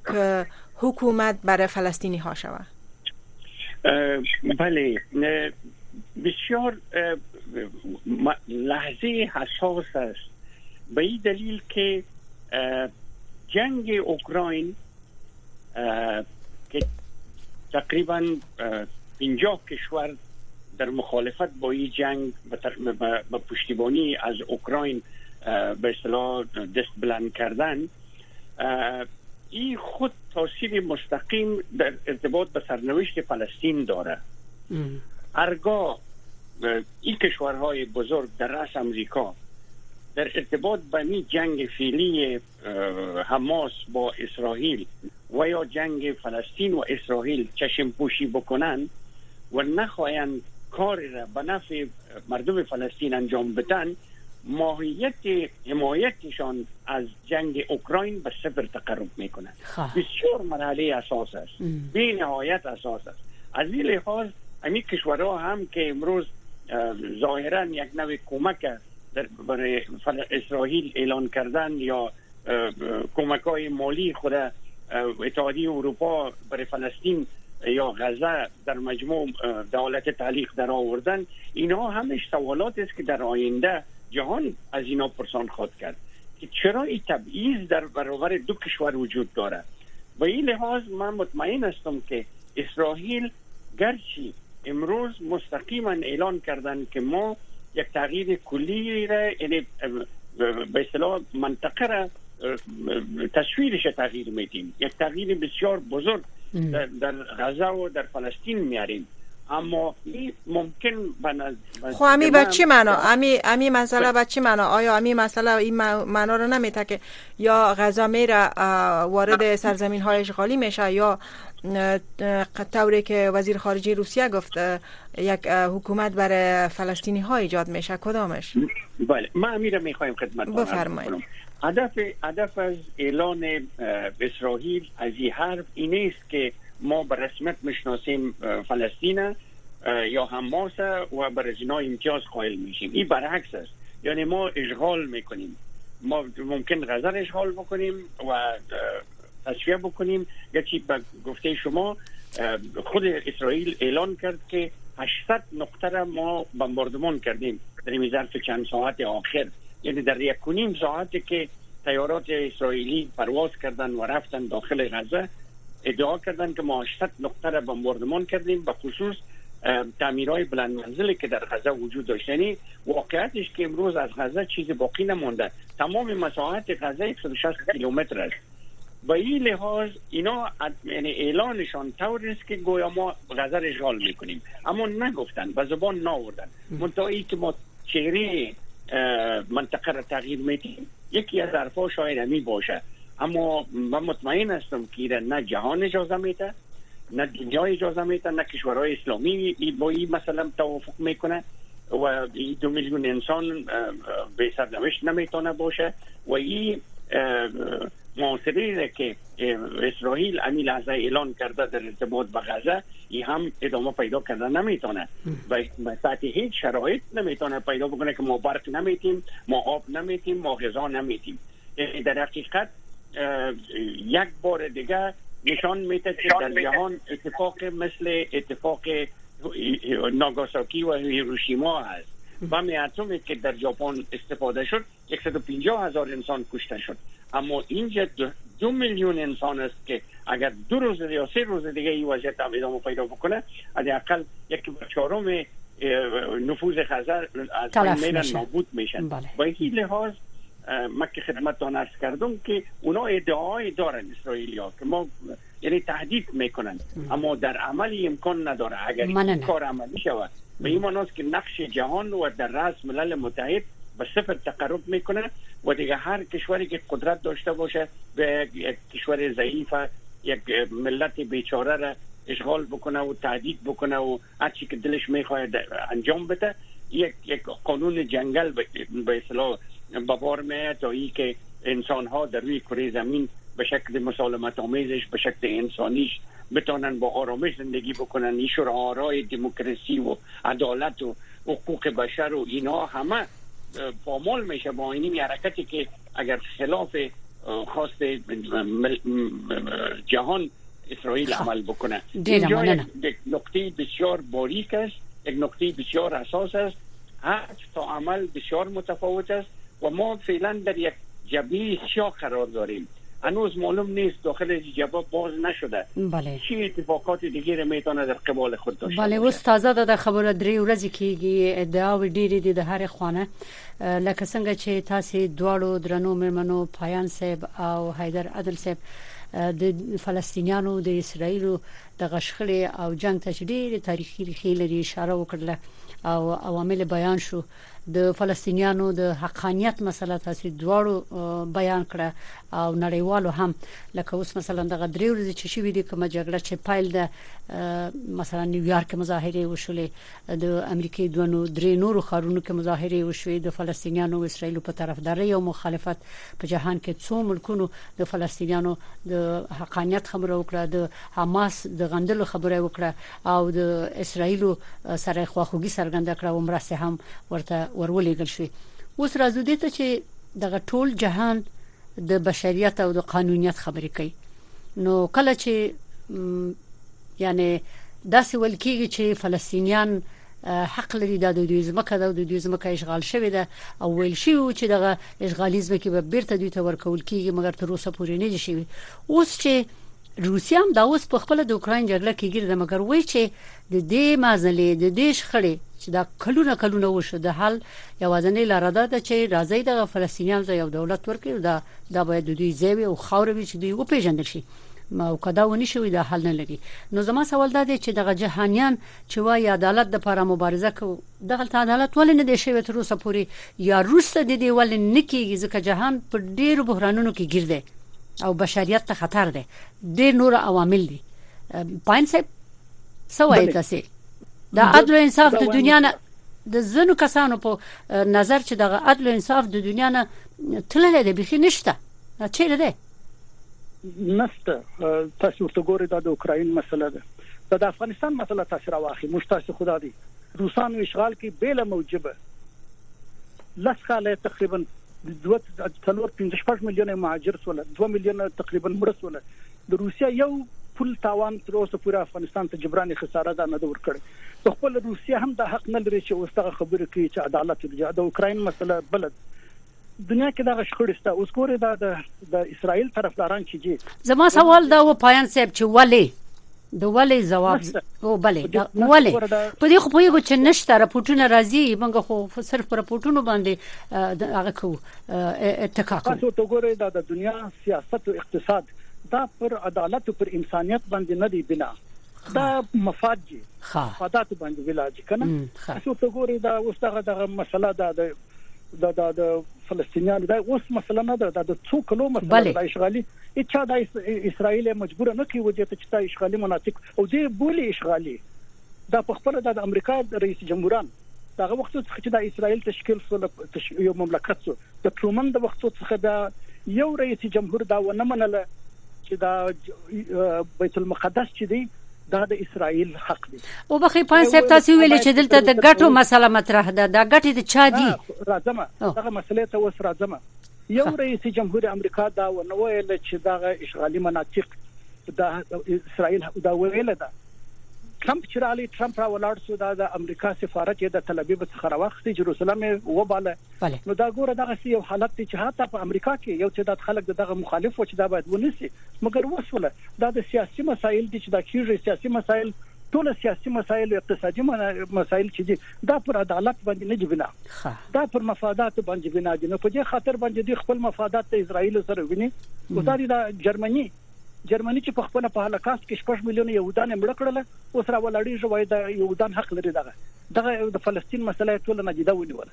حکومت برای فلسطینی ها شود بله بسیار لحظه حساس است. به این دلیل که جنگ اوکراین که تقریبا 50 کشور در مخالفت با این جنگ به پشتیبانی از اوکراین به اصطلاح دست بلند کردن این خود تاثیر مستقیم در ارتباط به سرنوشت فلسطین داره. ارگاه این کشورهای بزرگ در رأس امریکا در ارتباط به این جنگ فعلی حماس با اسرائیل و یا جنگ فلسطین و اسرائیل چشم پوشی بکنن و نخواهند کار را به نفع مردم فلسطین انجام بدن ماهیت حمایتشان از جنگ اوکراین به صفر تقرب می‌کنند بسیار مرحله اساس است. بی نهایت اساس است. از این لحاظ امی کشورها هم که امروز ظاهرا یک نوع کمک برای اسرائیل اعلان کردن یا کمک های مالی خود اتحادیه اروپا برای فلسطین یا غزه در مجموع دولت تعلیق در آوردن اینها همش سوالات است که در آینده جهان از اینا پرسان خواهد کرد که چرا این تبعیض در برابر دو کشور وجود داره؟ و این لحاظ من مطمئن هستم که اسرائیل گرچه امروز مستقیما اعلان کردن که ما یک تغییر کلی را یعنی به اصطلاح منطقه را تصویرش تغییر میدیم. یک تغییر بسیار بزرگ در, در غزه و در فلسطین میاریم اما ممکن بنز خب امی به چی معنا امی امی مسئله به چی معنا آیا امی مسئله این معنا رو نمیته که یا غزه میره وارد سرزمین های اشغالی میشه یا طوری که وزیر خارجه روسیه گفت یک حکومت برای فلسطینی ها ایجاد میشه کدامش؟ بله من امیره می‌خوایم خدمت بفرمایید. هدف هدف از اعلان اسرائیل از این حرف این است که ما به رسمیت می‌شناسیم فلسطین یا حماس و بر اینا امتیاز قائل میشیم. این برعکس است. یعنی ما اشغال می‌کنیم. ما ممکن غزه اشغال بکنیم و تصفیه بکنیم. یا چی به گفته شما خود اسرائیل اعلان کرد که 800 نقطه را ما بمباردمان کردیم. در این ظرف چند ساعت آخر. یعنی در یک نیم ساعتی که تیارات اسرائیلی پرواز کردن و رفتن داخل غزه. ادعا کردن که ما 800 نقطه را بمباردمان کردیم به خصوص تعمیرهای بلند منزلی که در غزه وجود داشت. یعنی واقعیتش که امروز از غزه چیزی باقی نمونده تمام مساحت غزه 160 کیلومتر است. با این لحاظ اینا یعنی اعلانشان طور است که گویا ما غزه اشغال می‌کنیم. اما نگفتن به زبان ناوردن. منتهایی که ما چهره منطقه را تغییر میدیم یکی از حرفا شاید باشه. اما من مطمئن هستم که نه جهان اجازه میده نه دنیا اجازه میده نه کشورهای اسلامی با این مثلا توافق می‌کنه و این دو میلیون انسان به سرنوشت نمی‌تونه باشه و این معاصره که اسرائیل امی لحظه اعلان کرده در ارتباط با غزه این هم ادامه پیدا کردن نمی‌تونه. و تحت هیچ شرایط نمی‌تونه پیدا بکنه که ما برق نمیتیم ما آب نمیتیم ما غذا نمیتیم. یعنی در حقیقت یک بار دیگه نشان میده که در جهان اتفاق مثل اتفاق ناگاساکی و هیروشیما هست. و اتمی که در ژاپن استفاده شد. 150 هزار انسان کشته شد. اما اینجا دو, دو میلیون انسان است که اگر دو روز یا سه روز دیگه این وضعیت هم ادامه پیدا بکنه حداقل یک چهارم نفوذ خزر از بین نابود میشن بله. با این لحاظ ما که خدمتتان عرض کردم که اونا ادعای دارن اسرائیلیا که ما یعنی تهدید می‌کنن. اما در عمل امکان نداره. اگر این کار عملی شود به این معناست که نقش جهان و در رأس ملل متحد به صفر تقرب می‌کنه و دیگه هر کشوری که قدرت داشته باشه به یک کشور ضعیف یک ملت بیچاره را اشغال بکنه و تهدید بکنه و هر چی که دلش می‌خواد انجام بده یک یک قانون جنگل به اصطلاح بار میاد تا ای که انسان ها در روی کره زمین به شکل مسالمت آمیزش به شکل انسانیش بتونن با آرامش زندگی بکنن. این شعارهای دموکراسی و عدالت و حقوق بشر و اینا همه پامال میشه با این حرکتی که اگر خلاف خواست جهان اسرائیل خب. عمل بکنه. اینجا یک نقطه بسیار باریک است یک نقطه بسیار اساس است. هر تا عمل بسیار متفاوت است. و ما فعلا در یک جبهه سیاه قرار داریم. هنوز معلوم نیست داخل جبهه باز نشده. بله. چی اتفاقات دیگه میتونه در قبال خود داشته بله اوس تازه د خبره درې ورځې کېږي ادعا ډېری دي د هر خوانه لکه څنګه چې تاسو دواړو درنو مرمنو پایان صاحب او حیدر عدل صاحب د فلسطینیانو د اسرایلو د غشخړې او جنگ ډېری تاریخي ریښې لري اشاره وکړه او عوامل بیان شو د فلسطینیانو د حقانیت مسله تاسو دواړو بیان کړه او نړیوالو هم. لکه اوس مثلا د غدري ورځ چې شوې دي کومه جګړه چې پایل ده مثلا نیویارک مظاهره وشولې د امریکای دوه درې نورو خارونو کې مظاهره وشوې د فلسطینیانو او اسرایل په طرفداري او مخالفت په جهان کې څو ملکونو د فلسطینیانو د حقانیت خبره وکړه د حماس د غندلو خبره وکړه او د اسرایل سره خواخوږي څرګنده کړه او مرسته هم ورته ورولېګل شوې. اوس راځو دې ته چې دغه ټول جهان د بشریت او د قانونیت خبرې کوي. نو کله چې یعنی داسې ولکېږي چې فلسطینیان حق لري د دوی ځمکه د دوی ځمکه اشغال شوې ده او ویل شي چې دغه اشغالیزم کې به بیرته دوی ته ورکول کیږي مګر تر اوسه پورې نه دي شوی اوس چې روسیا هم دا اوس په خپل د اوکرين جګړه کې ګرځي مګر وایي چې د دې مازلې د دې شخړې چې دا کلونه کلونه وشو د حل یوازنې لار ده چې راځي د فلسطینیانو یو دولت ورکړي دا دا باید دوی ځای او خاورې چې دوی وپیژندل شي. ما او کدا ونی شوی دا حل نه لري. نو زما سوال دا دی چې دغه جهانیان چې وایي عدالت د لپاره مبارزه کو دغه عدالت ولې نه دی شوی تر اوسه پورې؟ یا روسه د دې ولې نکیږي ځکه جهان په ډیرو بحرانونو کې ګرځي او بشریت ته خطر دی. ډیر نور عوامل دي. پاین صاحب سوای تاسو د عدل او انصاف د دنیا نه د زنو کسانو په نظر چې د عدل او انصاف د دنیا نه تللی دی بخي نشته. چیرې دی؟ نسته تاسو ورته ګورئ دا د اوکرين مسله ده. د افغانستان مسله تاسو راوخی مشتاق خدا دي. روسانو اشغال کې بیل موجبه. لسخاله تقریبا دوه څلور 15 میلیونه مهاجر سول 2 میلیونه تقریبا مړ سول د روسیا یو پول تاوان تر اوسه پورې افغانستان ته جبران خساره ده نه ور کړی د خپل روسیا هم د حق نه لري چې اوسه خبره کوي چې عدالت د اوکرين مسله بلد دنیا کې دا شخړې ستا اوس ګوره دا د اسرائیل طرفداران چې جی زما سوال دا و پایان صاحب چې ولی د ولې جواب او بلې د ولې؟ په دې خو په یو چې نشته راپورټونه راځي موږ خو صرف پر راپورټونو باندې هغه کو اتکا کوو. تاسو ته ګورئ دا د دنیا سیاست او اقتصاد دا پر عدالت او پر انسانيت باندې نه دی بنا. دا مفاد دي مفادات باندې ویلاج کنه تاسو ته ګورئ دا اوس دغه مسله دا د د د فلسطینیانو دا اوس مسله نه ده. د څو کلو مسله د اشغالي. چې د اسرائیل مجبور نه کوي چې چې د اشغالي مناطق. او دې بولی اشغالي. دا په خپل د امریکا رئیس جمهوران. دغه وخت چې د اسرائیل تشکیل سو یو مملکت سو د ټرومن د وخت څخه د یو رئیس جمهور دا ونه منله چې دا بیت المقدس چې دی دا د اسرائیل حق دی. او بخې پان صاحب تاسو ویل چې دلته د ګټو مسله مطرح ده. دا ګټې د چا دي؟ راځم دغه مسلې ته وس راځم یو رئیس جمهور امریکا دا ونه ویل چې دا اشغالي مناطق د اسرائیل دا ویل ده ټرمپ چې رالي ټرمپ را ولاړ شو د امریکا سفارت د تل ابیب څخه راوخت جروسلم وباله. نو دا ګوره دغه یو حالت چې حتی په امریکا کې یو چې د خلک دغه مخالف و چې دا باید ونیسي مګر وسوله دا د سیاسي مسایل دي چې دا کیږي. سیاسي مسایل ټول سیاسي مسایل او اقتصادي مسایل چې دي دا پر عدالت باندې نه بنا. دا پر مفادات باندې بنا دي. نو په دې خاطر باندې دي خپل مفادات ته اسرائیل سره ویني. او دا د جرمني جرمني چې په خپل په هلاکاست کې شپږ میلیون یهودان مړ کړل اوس را ولاړی شوی د یهودان حق لري دغه. دغه د فلسطین مسله ټول نجیده ونیول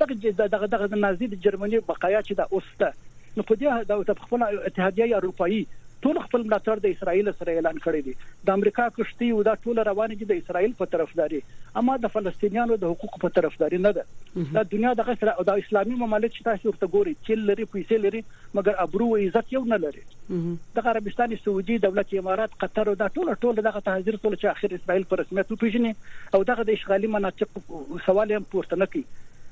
دغه دغه دغه نازي د جرمني بقایا چې د اوسته نو په دې د خپل اتحادیه اروپאי ټول خپل ملاتړ د اسرایل سره اعلان کړی دی. د امریکا کشتي او دا ټول روان دي د اسرایل په طرفداري. اما د فلسطینیانو د حقوقو په طرفداري نه ده. د دنیا دغه سره او د اسلامي مملکت چې تاسو ورته ګوري چې لري پیسې لري مګر ابرو او عزت یو نه لري. د عربستان سعودي دولت امارات قطر او دا ټول ټول دغه تهذیر ټول چې اخر اسرائیل پر رسمیت وپیژني او دغه د اشغالي مناطق سوال هم پورته نه کوي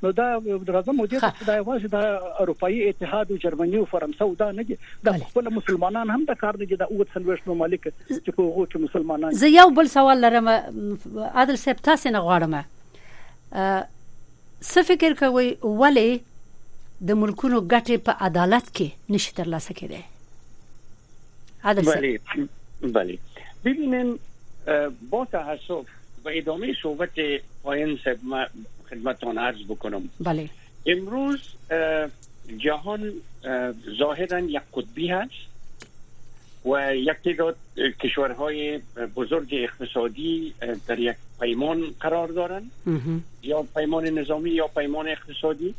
نو دا راځم مو دې دا یوازې د اروپאי اتحاد او جرمني او فرانسه او دا نه دي. د خپل مسلمانان هم د کار دي. د اوت سلويش ممالک چې په هغه کې مسلمانان زه یو بل سوال لرم عادل صاحب تاسو نه غواړم. څه فکر کوي ولی د ملکونو ګټه په عدالت کې نشي ترلاسه کېده عادل صاحب بله. ببینن با تاسف و ادامه صحبت صاحب خدمتتان عرض بکنم. بله. امروز جهان ظاهرا یک قطبی هست و یک تعداد کشورهای بزرگ اقتصادی در یک پیمان قرار دارند یا پیمان نظامی یا پیمان اقتصادی.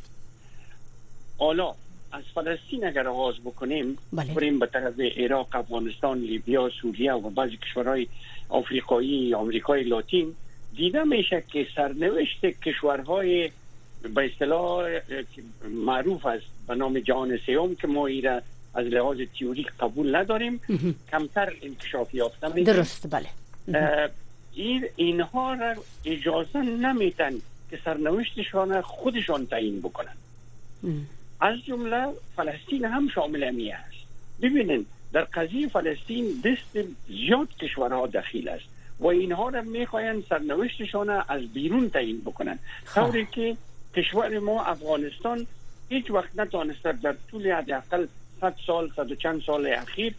حالا از فلسطین اگر آغاز بکنیم بله. بریم به طرف عراق افغانستان لیبیا سوریه و بعضی کشورهای آفریقایی آمریکای لاتین. دیده میشه که سرنوشت کشورهای به اصطلاح معروف است به نام جهان سوم که ما ایره از لحاظ تیوریک قبول نداریم. کمتر انکشاف یافته میشه درست بله. این اینها را اجازه نمیتن که سرنوشتشان خودشان تعیین بکنن. از جمله فلسطین هم شامل امی است ببینید در قضیه فلسطین دست زیاد کشورها دخیل است. و اینها را می‌خواین سرنوشتشان از بیرون تعیین بکنن. طوری که کشور ما افغانستان هیچ وقت نتانسته در طول حداقل 100 سال صد و چند سال اخیر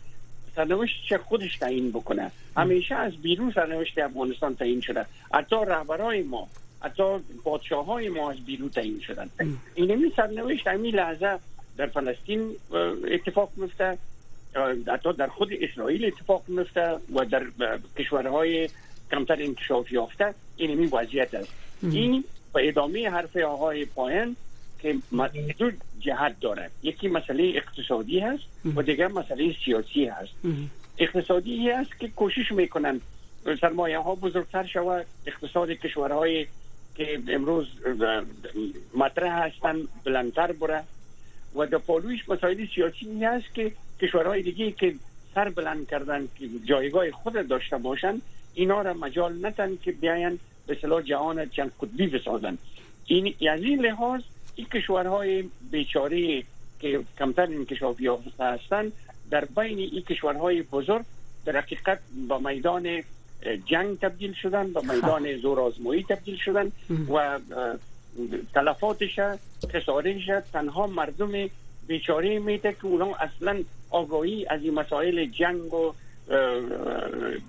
سرنوشت خودش تعیین بکنه. همیشه از بیرون سرنوشت افغانستان تعیین شده. حتی رهبرای ما حتی پادشاه های ما از بیرون تعیین شدن. اینمی سرنوشت همی لحظه در فلسطین اتفاق میفته حتی در خود اسرائیل اتفاق میفته و در کشورهای کمتر انکشاف یافته. اینمی وضعیت است. این به ادامه حرف آقای پایان که دو جهت داره یکی مسئله اقتصادی هست و دیگر مسئله سیاسی هست. اقتصادی هست که کوشش می‌کنن سرمایه ها بزرگتر شود اقتصاد کشورهای که امروز مطرح هستن بلندتر بره. و در پالویش مسائل سیاسی هست که کشورهای دیگه که سر بلند کردن که جایگاه خود داشته باشن اینا را مجال نتن که بیاین به صلاح جهان چند قطبی بسازن. این از این لحاظ این کشورهای بیچاره که کمتر یافته هستند در بین این کشورهای بزرگ در حقیقت با میدان جنگ تبدیل شدن به میدان زور آزمایی تبدیل شدن و تلفاتش خسارش تنها مردم بیچاره میده که اونا اصلا آگاهی از این مسائل جنگ و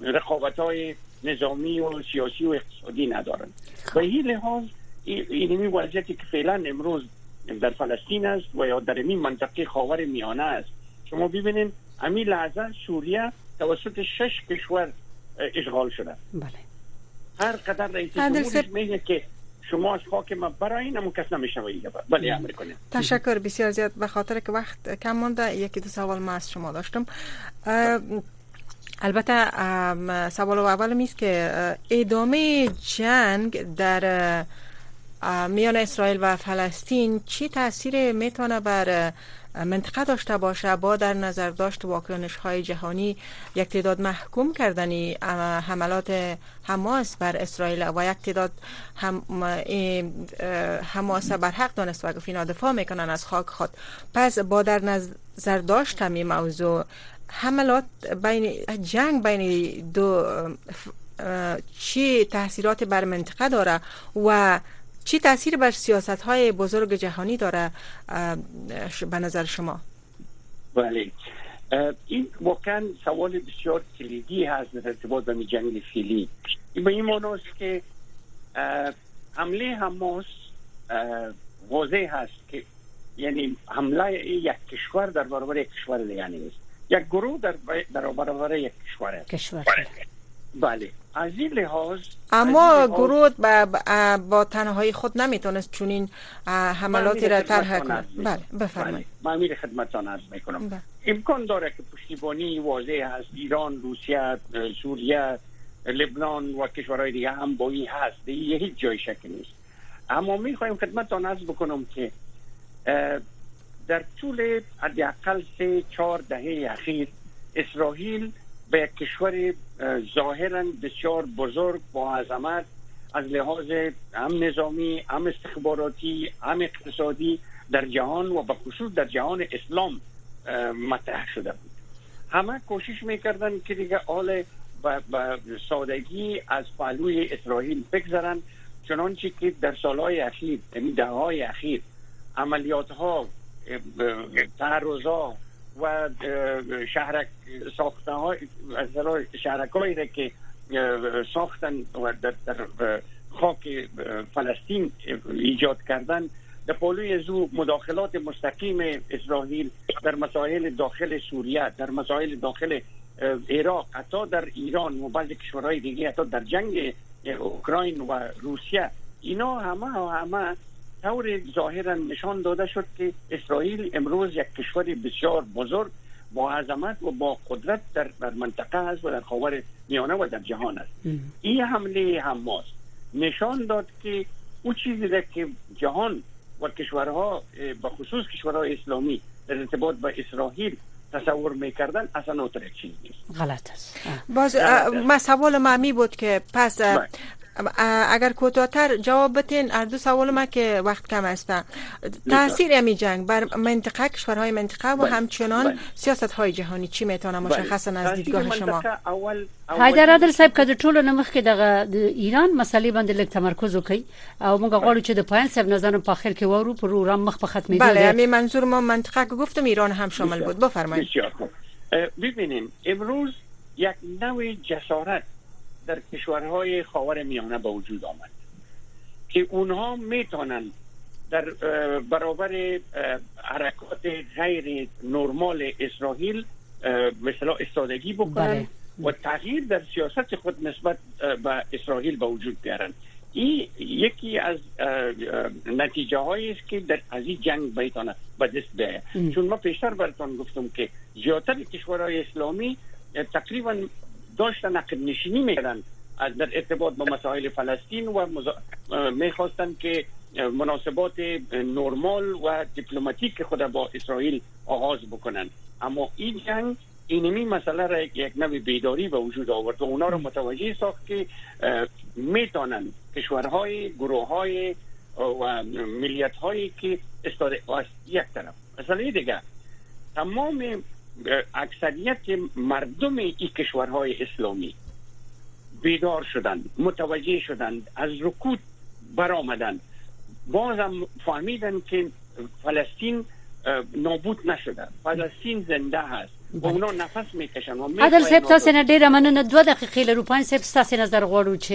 رقابت های نظامی و سیاسی و اقتصادی ندارن. و این لحاظ اینمی وضعیتی که فعلا امروز در فلسطین است و یا در این منطقه خاور میانه است. شما ببینید همین لحظه سوریه توسط شش کشور اشغال شده. بله. هر قدر رئیس جمهورش میگه که شما از خاک ما براین اما کس نمی‌شوید بله امر کنید تشکر بسیار زیاد. به خاطر که وقت کم مونده یکی دو سوال ما از شما داشتم. البته سوال اول میست که ادامه جنگ در میان اسرائیل و فلسطین چی تاثیر می‌تونه بر منطقه داشته باشه با در نظر داشت واکنش های جهانی یک تعداد محکوم کردنی حملات حماس بر اسرائیل و یک تعداد هم حماس بر حق دانست و گفت دفاع می‌کنن از خاک خود. پس با در نظر داشت این موضوع حملات بین جنگ بین دو چی تاثیرات بر منطقه داره و چی تاثیر بر سیاست های بزرگ جهانی داره به نظر شما؟ بله. این واقعا سوال بسیار کلیدی هست در ارتباط به جنگ فیلی. به این معناست که حمله حماس واضح هست که یعنی حمله یک کشور در برابر یک کشور دیگه نیست. یک گروه در برابر یک کشور. کشور. بله. از این لحاظ اما گروه با, با تنهایی خود نمی‌تونست چون این حملاتی را طرح کنه. بله بفرمایید. بله. من میره خدمتتان عرض می‌کنم. بله. امکان داره که پشتیبانی واضح هست. ایران روسیه سوریه لبنان و کشورهای دیگه هم با این هست. یه هیچ جای شک نیست. اما می‌خوایم خدمتتان عرض بکنم که در طول حداقل سه چهار دهه اخیر اسرائیل به یک کشور ظاهرا بسیار بزرگ با عظمت از لحاظ هم نظامی هم استخباراتی هم اقتصادی در جهان و به خصوص در جهان اسلام مطرح شده بود. همه کوشش می‌کردن که دیگه آل و سادگی از پهلوی اسرائیل بگذرن چنانچه که در سالهای اخیر یعنی دههای اخیر عملیات ها تعرضا و شهرک ساخته های شهرک هایی که ساختن و در, در خاک فلسطین ایجاد کردن در پولوی زو مداخلات مستقیم اسرائیل در مسائل داخل سوریه در مسائل داخل عراق حتی در ایران و بعضی کشورهای دیگه حتی در جنگ اوکراین و روسیه. اینا همه همه طور ظاهرا نشان داده شد که اسرائیل امروز یک کشور بسیار بزرگ با عظمت و با قدرت در, در منطقه است و در خاور میانه و در جهان است. این حمله حماس نشان داد که او چیزی را که جهان و کشورها به خصوص کشورهای اسلامی در ارتباط با اسرائیل تصور می‌کردن اصلا اوتر چیز نیست. غلط است. باز ما سوال معمی بود که پس. اگر کوتاهتر جواب بتین هر دو سوال ما که وقت کم است. تاثیر امی جنگ بر منطقه کشورهای منطقه و بله. همچنان بله. سیاست های جهانی چی می‌تونه بله. مشخصا از دیدگاه شما؟ حیدر عادل صاحب که ټولو نمخ کې د ایران مسلې باندې لږ تمرکز وکړي او موږ غواړو چې د پایان صاحب نظر په اخر کې وورو پروګرام مخ په ختمېدو. بله همین منظور ما منطقه که گفتم ایران هم شامل بود. بفرمایید. ببینیم امروز یک نوع جسارت در کشورهای خاور میانه به وجود آمد که اونها می‌تونن در برابر حرکات غیر نرمال اسرائیل مثلا استادگی بکنن بله. و تغییر در سیاست خود نسبت به اسرائیل به وجود بیارن. این یکی از نتیجه هایی است که در از این جنگ بیتانه به دست بیاید. چون ما پیشتر براتون گفتم که زیادتر کشورهای اسلامی تقریبا داشتن عقب نشینی می‌کردن. در ارتباط با مسائل فلسطین و مزا... می‌خواستن که مناسبات نرمال و دیپلماتیک خود با اسرائیل آغاز بکنن. اما این جنگ اینمی مسئله را یک نوع بیداری به وجود آورد و اونا رو متوجه ساخت که می‌تونن کشورهای گروه های و ملیت هایی که استاده یک طرف. مثلا دیگه تمام اکثریت مردم این کشورهای اسلامی بیدار شدند متوجه شدند از رکود برآمدند بازم فهمیدن که فلسطین نابود نشده فلسطین زنده هست و اونا نفس میکشن عدل صاحب تاسو نه ډیره مننه دوه دقیقې لرو پنځ صاحب تاسو نظر غواړو چې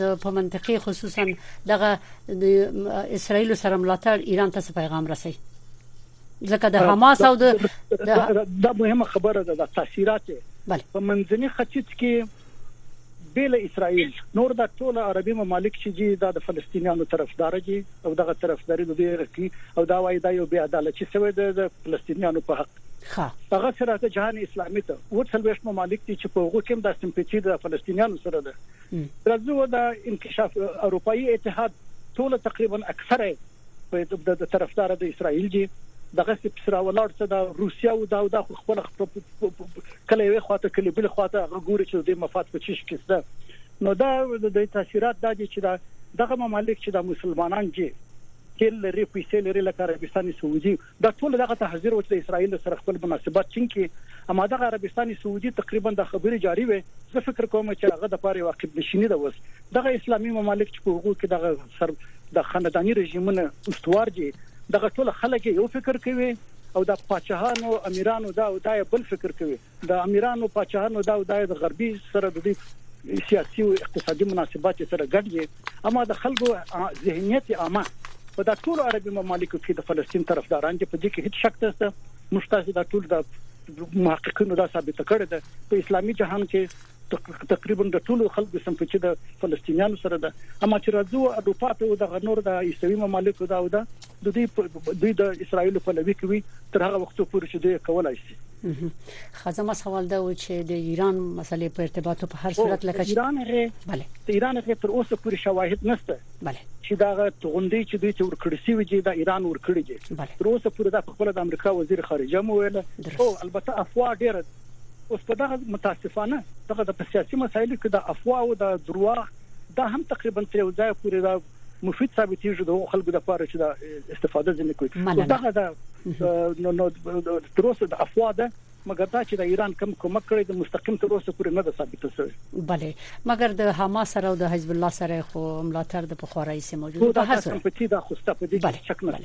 د په منطقي خصوصا دغه د اسرایل سره ملاتړ ایران ته پیغام رسي ځکه د حماس او د دا مهمه خبره ده د تاثیرات په منځني ختیځ کې بیل اسرائیل نور د ټول عربي ممالک چې د فلسطینیانو طرفدار دي او دغه طرفداري د ډیر کی او دا وایي دا یو بیا عدالت چې سوی د فلسطینیانو په حق. ها هغه سره د جهان اسلامي ته. ورته لويش ممالک دي چې په هغه کې د سمپتي د فلسطینیانو سره ده. راځو د انکشاف اروپאי اتحاد ټول تقریبا اکثره په د طرفدار د اسرائیل دي دغه څه سره ولاړ څه د روسیا او د د خپل کله یو خواته کله بل خواته غوړي چې د مفاد په چش کې نو دا د تاثیرات د چې دا دغه ممالک چې د مسلمانان دي تل لري پیسې لري لکه عربستان سعودي. دا ټول دغه تحذير وکړي د اسرایل سره خپل مناسبات چینکي اما دغه عربستان سعودي تقریبا د خبري جاری وي زه فکر کوم چې هغه د پاره واقع نشینی ده وس دغه اسلامي ممالک چې په حقوق کې دغه سر د خاندانی رژیمونه استوار دي دغه ټول خلک یو فکر کوي او د پاچاهانو امیرانو دا او دای بل فکر کوي. د امیرانو پاچاهانو دا او دای د غربي سره د دې سیاسي او اقتصادي مناسبات سره ګډ دي. اما د خلکو ذهنیت عامه. په دا ټول عربي ممالکو کې د فلسطین طرفداران دي په دې کې هیڅ شک نشته مشتاق دا ټول د محققینو دا ثابت کړی ده. په اسلامي جهان کې تقریبا د ټولو خلکو سم په چې د فلسطینیانو سره ده. اما چې راځو اروپا ته د غنور د عیسوي ممالکو دا او دا د دې د اسرایل په لوي کوي تر هغه وخت پورې چې دوی کولای شي. خزمه سوال دا و چې د ایران مسلې په ارتباط په هر صورت لکه چې ایران هغه بله. د ایران هغه تر اوسه پورې شواهد نشته. بله. چې دا غونډې چې دوی تور کړی سی وي د ایران ور کړی دي تر اوسه پورې د خپل د امریکا وزیر خارجه مو ویل او البته افوا ډیر اوس په دغه متاسفانه دغه د سیاسي مسایلو کې د افوا او د دروغ دا هم تقریبا تر یو ځای پورې دا مفید ثابتېږي د خلکو د لپاره چې د استفاده ځنه کوي. دغه د نو نو تر اوسه د افوا ده مګر دا چې د ایران کم کومک کړی د مستقیم تر اوسه پورې نه ده ثابته شوی bale مګر د حماس سره او د حزب الله سره خو ملاتړ د پخوارای سي موجود ده هڅه په دې د خوسته په دې شک نه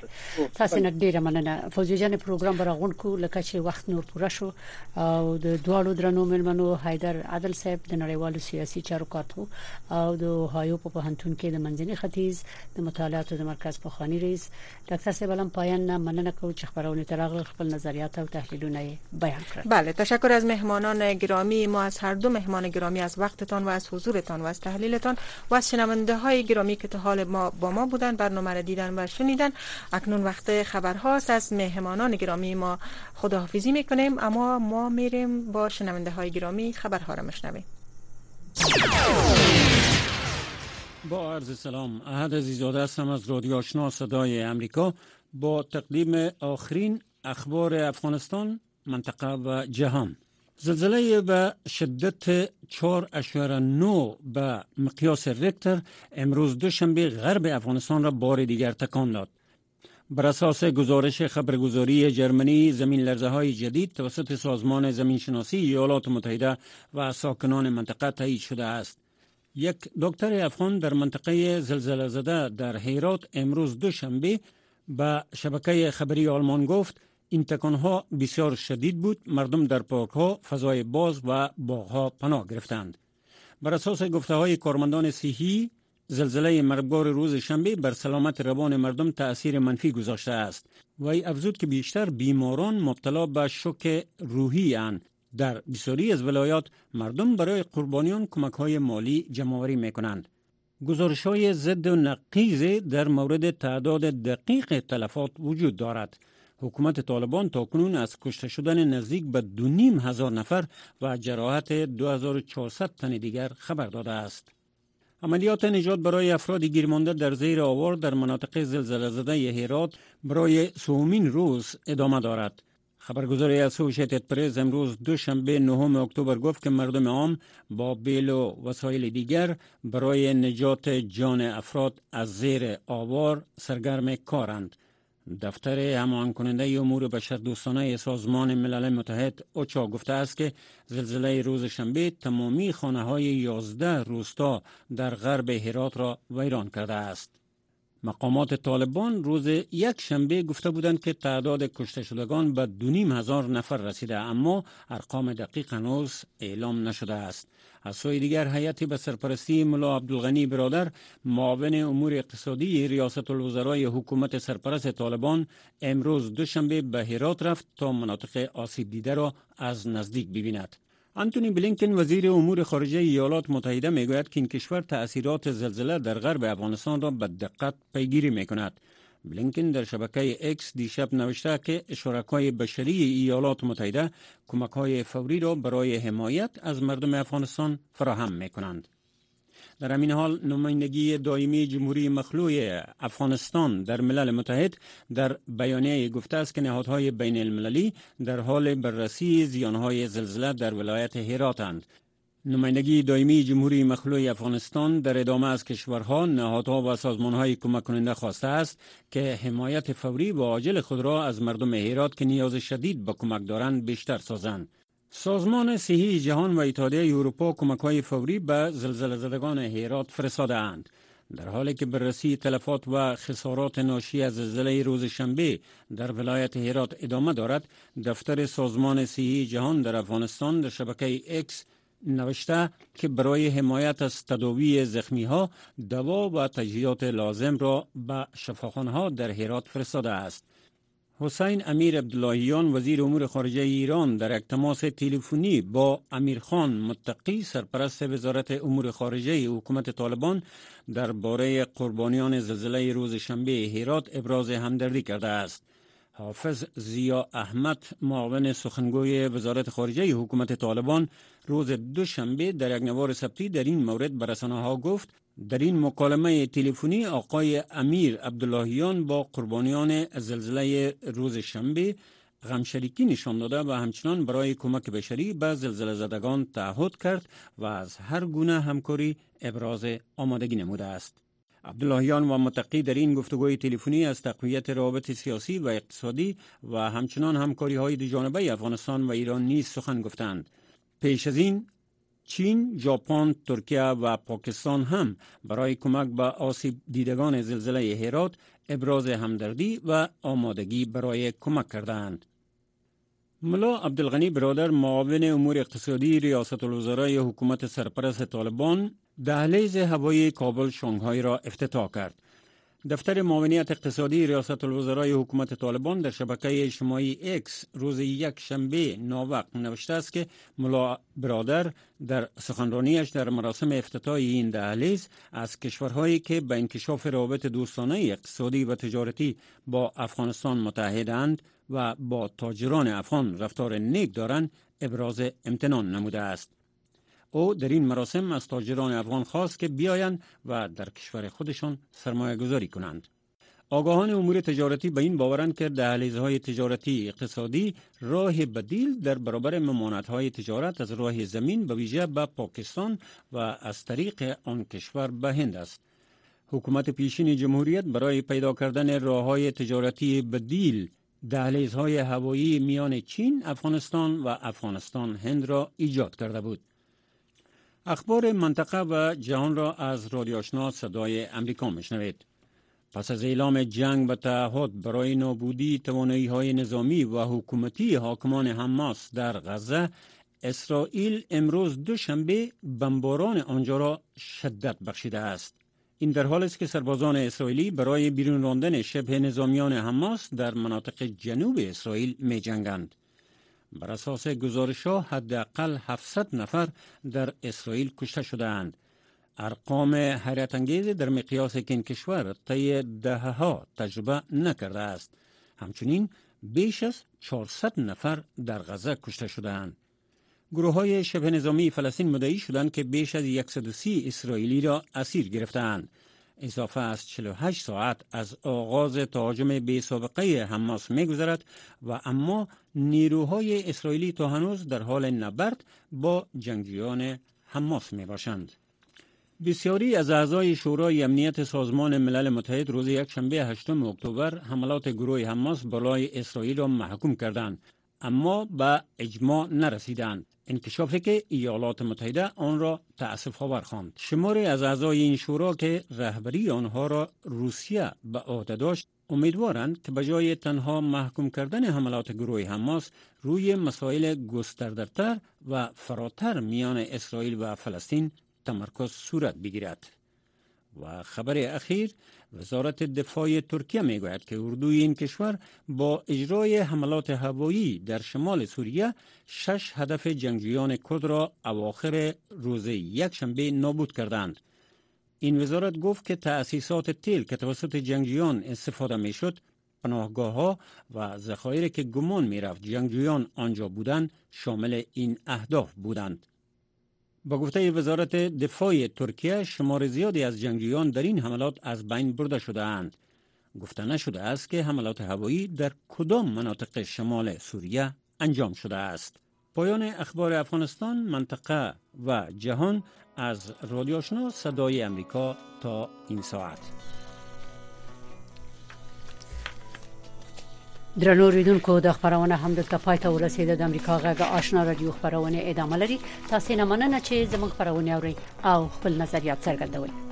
تاسو نه ډیره مننه. فوزي جان پروګرام برغون کو لکه چې وخت نور پوره شو. او د دوالو درنو ملمنو حیدر عادل صاحب د نړیوالو سیاسي چارو کارپو او د هایو په پوهنتون کې د منځني ختیځ د مطالعات د مرکز پوخانی رئیس. ډاکټر صاحب علم پایان مننه کوم چې خبرونه ترغل خپل نظریات او تحلیلونه بیان بله تشکر از مهمانان گرامی. ما از هر دو مهمان گرامی از وقتتان و از حضورتان و از تحلیلتان و از شنونده های گرامی که تا حال ما با ما بودن برنامه را دیدن و شنیدن. اکنون وقت خبرهاست از مهمانان گرامی ما خداحافظی می‌کنیم اما ما میریم با شنونده های گرامی خبرها را مشنویم با عرض سلام احد عزیزاده هستم از رادیو آشنا صدای امریکا. با تقدیم آخرین اخبار افغانستان منطقه و جهان زلزله به شدت 4.9 به مقیاس رکتر امروز دوشنبه غرب افغانستان را بار دیگر تکان داد. بر اساس گزارش خبرگزاری جرمنی زمین لرزه های جدید توسط سازمان زمین شناسی ایالات متحده و ساکنان منطقه تایید شده است. یک دکتر افغان در منطقه زلزله زده در هیرات امروز دوشنبه به شبکه خبری آلمان گفت این تکان ها بسیار شدید بود. مردم در پارک ها فضای باز و باغ ها پناه گرفتند. بر اساس گفته های کارمندان صحی زلزله مرگبار روز شنبه بر سلامت روان مردم تأثیر منفی گذاشته است. و ای افزود که بیشتر بیماران مبتلا به شوک روحی اند. در بسیاری از ولایات مردم برای قربانیان کمک های مالی جمعوری می کنند گزارش های ضد و نقیز در مورد تعداد دقیق تلفات وجود دارد. حکومت طالبان تاکنون از کشته شدن نزدیک به دو نیم هزار نفر و جراحت 2400 تن دیگر خبر داده است. عملیات نجات برای افراد گیرمانده در زیر آوار در مناطق زلزله زده هرات برای سومین روز ادامه دارد. خبرگزاری اسوشیتد پرز امروز دوشنبه نهم اکتبر گفت که مردم عام با بیل و وسایل دیگر برای نجات جان افراد از زیر آوار سرگرم کارند. دفتر همان کننده امور بشر دوستانه سازمان ملل متحد اوچا گفته است که زلزله روز شنبه تمامی خانه های 11 روستا در غرب هرات را ویران کرده است. مقامات طالبان روز یک شنبه گفته بودند که تعداد کشته شدگان به دو نیم هزار نفر رسیده اما ارقام دقیق هنوز اعلام نشده است. از سوی دیگر هیئت به سرپرستی ملا عبدالغنی برادر معاون امور اقتصادی ریاست الوزرای حکومت سرپرست طالبان امروز دوشنبه به هرات رفت تا مناطق آسیب دیده را از نزدیک ببیند. انتونی بلینکن وزیر امور خارجه ایالات متحده می‌گوید که این کشور تأثیرات زلزله در غرب افغانستان را به دقت پیگیری می کند. بلینکن در شبکه اکس دیشب نوشته که شرکای بشری ایالات متحده کمک های فوری را برای حمایت از مردم افغانستان فراهم می کنند. در همین حال نمایندگی دائمی جمهوری مخلوع افغانستان در ملل متحد در بیانیه گفته است که نهادهای بین المللی در حال بررسی زیانهای زلزله در ولایت هراتند نمایندگی دائمی جمهوری مخلوع افغانستان در ادامه از کشورها، نهادها و سازمانهای کمک کننده خواسته است که حمایت فوری و عاجل خود را از مردم هرات که نیاز شدید به کمک دارند بیشتر سازند. سازمان صحی جهان و اتحادیه اروپا کمک های فوری به زلزله زدگان هرات فرستاده اند. در حالی که بررسی تلفات و خسارات ناشی از زلزله روز شنبه در ولایت هرات ادامه دارد دفتر سازمان صحی جهان در افغانستان در شبکه اکس نوشته که برای حمایت از تداوی زخمی ها دوا و تجهیزات لازم را به شفاخانه ها در هرات فرستاده است. حسین امیر عبداللهیان وزیر امور خارجه ایران در یک تماس تلفنی با امیرخان متقی سرپرست وزارت امور خارجه حکومت طالبان درباره قربانیان زلزله روز شنبه هرات ابراز همدردی کرده است. حافظ زیا احمد معاون سخنگوی وزارت خارجه حکومت طالبان روز دوشنبه در یک نوار ثبتی در این مورد به ها گفت در این مکالمه تلفنی آقای امیر عبداللهیان با قربانیان زلزله روز شنبه غمشریکی نشان داده و همچنان برای کمک بشری به زلزله زدگان تعهد کرد و از هر گونه همکاری ابراز آمادگی نموده است. عبداللهیان و متقی در این گفتگوی تلفنی از تقویت روابط سیاسی و اقتصادی و همچنان همکاری های دو جانبه افغانستان و ایران نیز سخن گفتند. پیش از این چین، ژاپن، ترکیه و پاکستان هم برای کمک به آسیب دیدگان زلزله هرات ابراز همدردی و آمادگی برای کمک کردند. ملا عبدالغنی برادر معاون امور اقتصادی ریاست الوزرای حکومت سرپرست طالبان دهلیز هوایی کابل شانگهای را افتتاح کرد. دفتر معاونیت اقتصادی ریاست الوزرای حکومت طالبان در شبکه اجتماعی اکس روز یک شنبه ناوقت نوشته است که ملا برادر در سخنرانیش در مراسم افتتاح این دهلیز از کشورهایی که به انکشاف روابط دوستانه اقتصادی و تجارتی با افغانستان متحدند و با تاجران افغان رفتار نیک دارند ابراز امتنان نموده است. او در این مراسم از تاجران افغان خواست که بیایند و در کشور خودشان سرمایه گذاری کنند. آگاهان امور تجارتی به این باورند که دهلیزهای تجارتی اقتصادی راه بدیل در برابر های تجارت از راه زمین به ویژه به پاکستان و از طریق آن کشور به هند است. حکومت پیشین جمهوریت برای پیدا کردن راه های تجارتی بدیل دهلیزهای هوایی میان چین، افغانستان و افغانستان هند را ایجاد کرده بود. اخبار منطقه و جهان را از رادیو آشنا صدای امریکا میشنوید. پس از اعلام جنگ و تعهد برای نابودی توانایی های نظامی و حکومتی حاکمان حماس در غزه اسرائیل امروز دوشنبه بمباران آنجا را شدت بخشیده است. این در حال است که سربازان اسرائیلی برای بیرون راندن شبه نظامیان حماس در مناطق جنوب اسرائیل می جنگند. بر اساس گزارش ها حداقل 700 نفر در اسرائیل کشته شده اند. ارقام حیرت انگیز در مقیاس که این کشور طی دهه ها تجربه نکرده است. همچنین بیش از 400 نفر در غزه کشته شده اند. گروه های شبه نظامی فلسطین مدعی شدند که بیش از 130 اسرائیلی را اسیر گرفتند. اضافه از 48 ساعت از آغاز تهاجم بی سابقه حماس میگذرد و اما نیروهای اسرائیلی تا هنوز در حال نبرد با جنگجویان حماس می باشند. بسیاری از اعضای شورای امنیت سازمان ملل متحد روز یکشنبه 8 اکتبر حملات گروه حماس بالای اسرائیل را محکوم کردند اما به اجماع نرسیدند. انکشافی که ایالات متحده آن را تأسف آور خواند. شماری از اعضای این شورا که رهبری آنها را روسیه به عهده داشت امیدوارند که به جای تنها محکوم کردن حملات گروه حماس روی مسائل گستردهتر و فراتر میان اسرائیل و فلسطین تمرکز صورت بگیرد. و خبر اخیر وزارت دفاع ترکیه می گوید که اردوی این کشور با اجرای حملات هوایی در شمال سوریه شش هدف جنگجویان کرد را اواخر روز یکشنبه نابود کردند. این وزارت گفت که تأسیسات تیل که توسط جنگجویان استفاده می شد پناهگاه ها و ذخایر که گمان می رفت جنگجویان آنجا بودند شامل این اهداف بودند. با گفته وزارت دفاع ترکیه شمار زیادی از جنگجویان در این حملات از بین برده شده اند. گفته نشده است که حملات هوایی در کدام مناطق شمال سوریه انجام شده است. پایان اخبار افغانستان منطقه و جهان از رادیو صدای امریکا تا این ساعت درنو ریدونکو د خبرونه هم دلته پای ته ورسیده د امریکا غږ آشنا رادیو خبرونه ادامه لري. تاسو نه مننه چې زموږ خبرونه اوري او خپل نظریات څرګندوي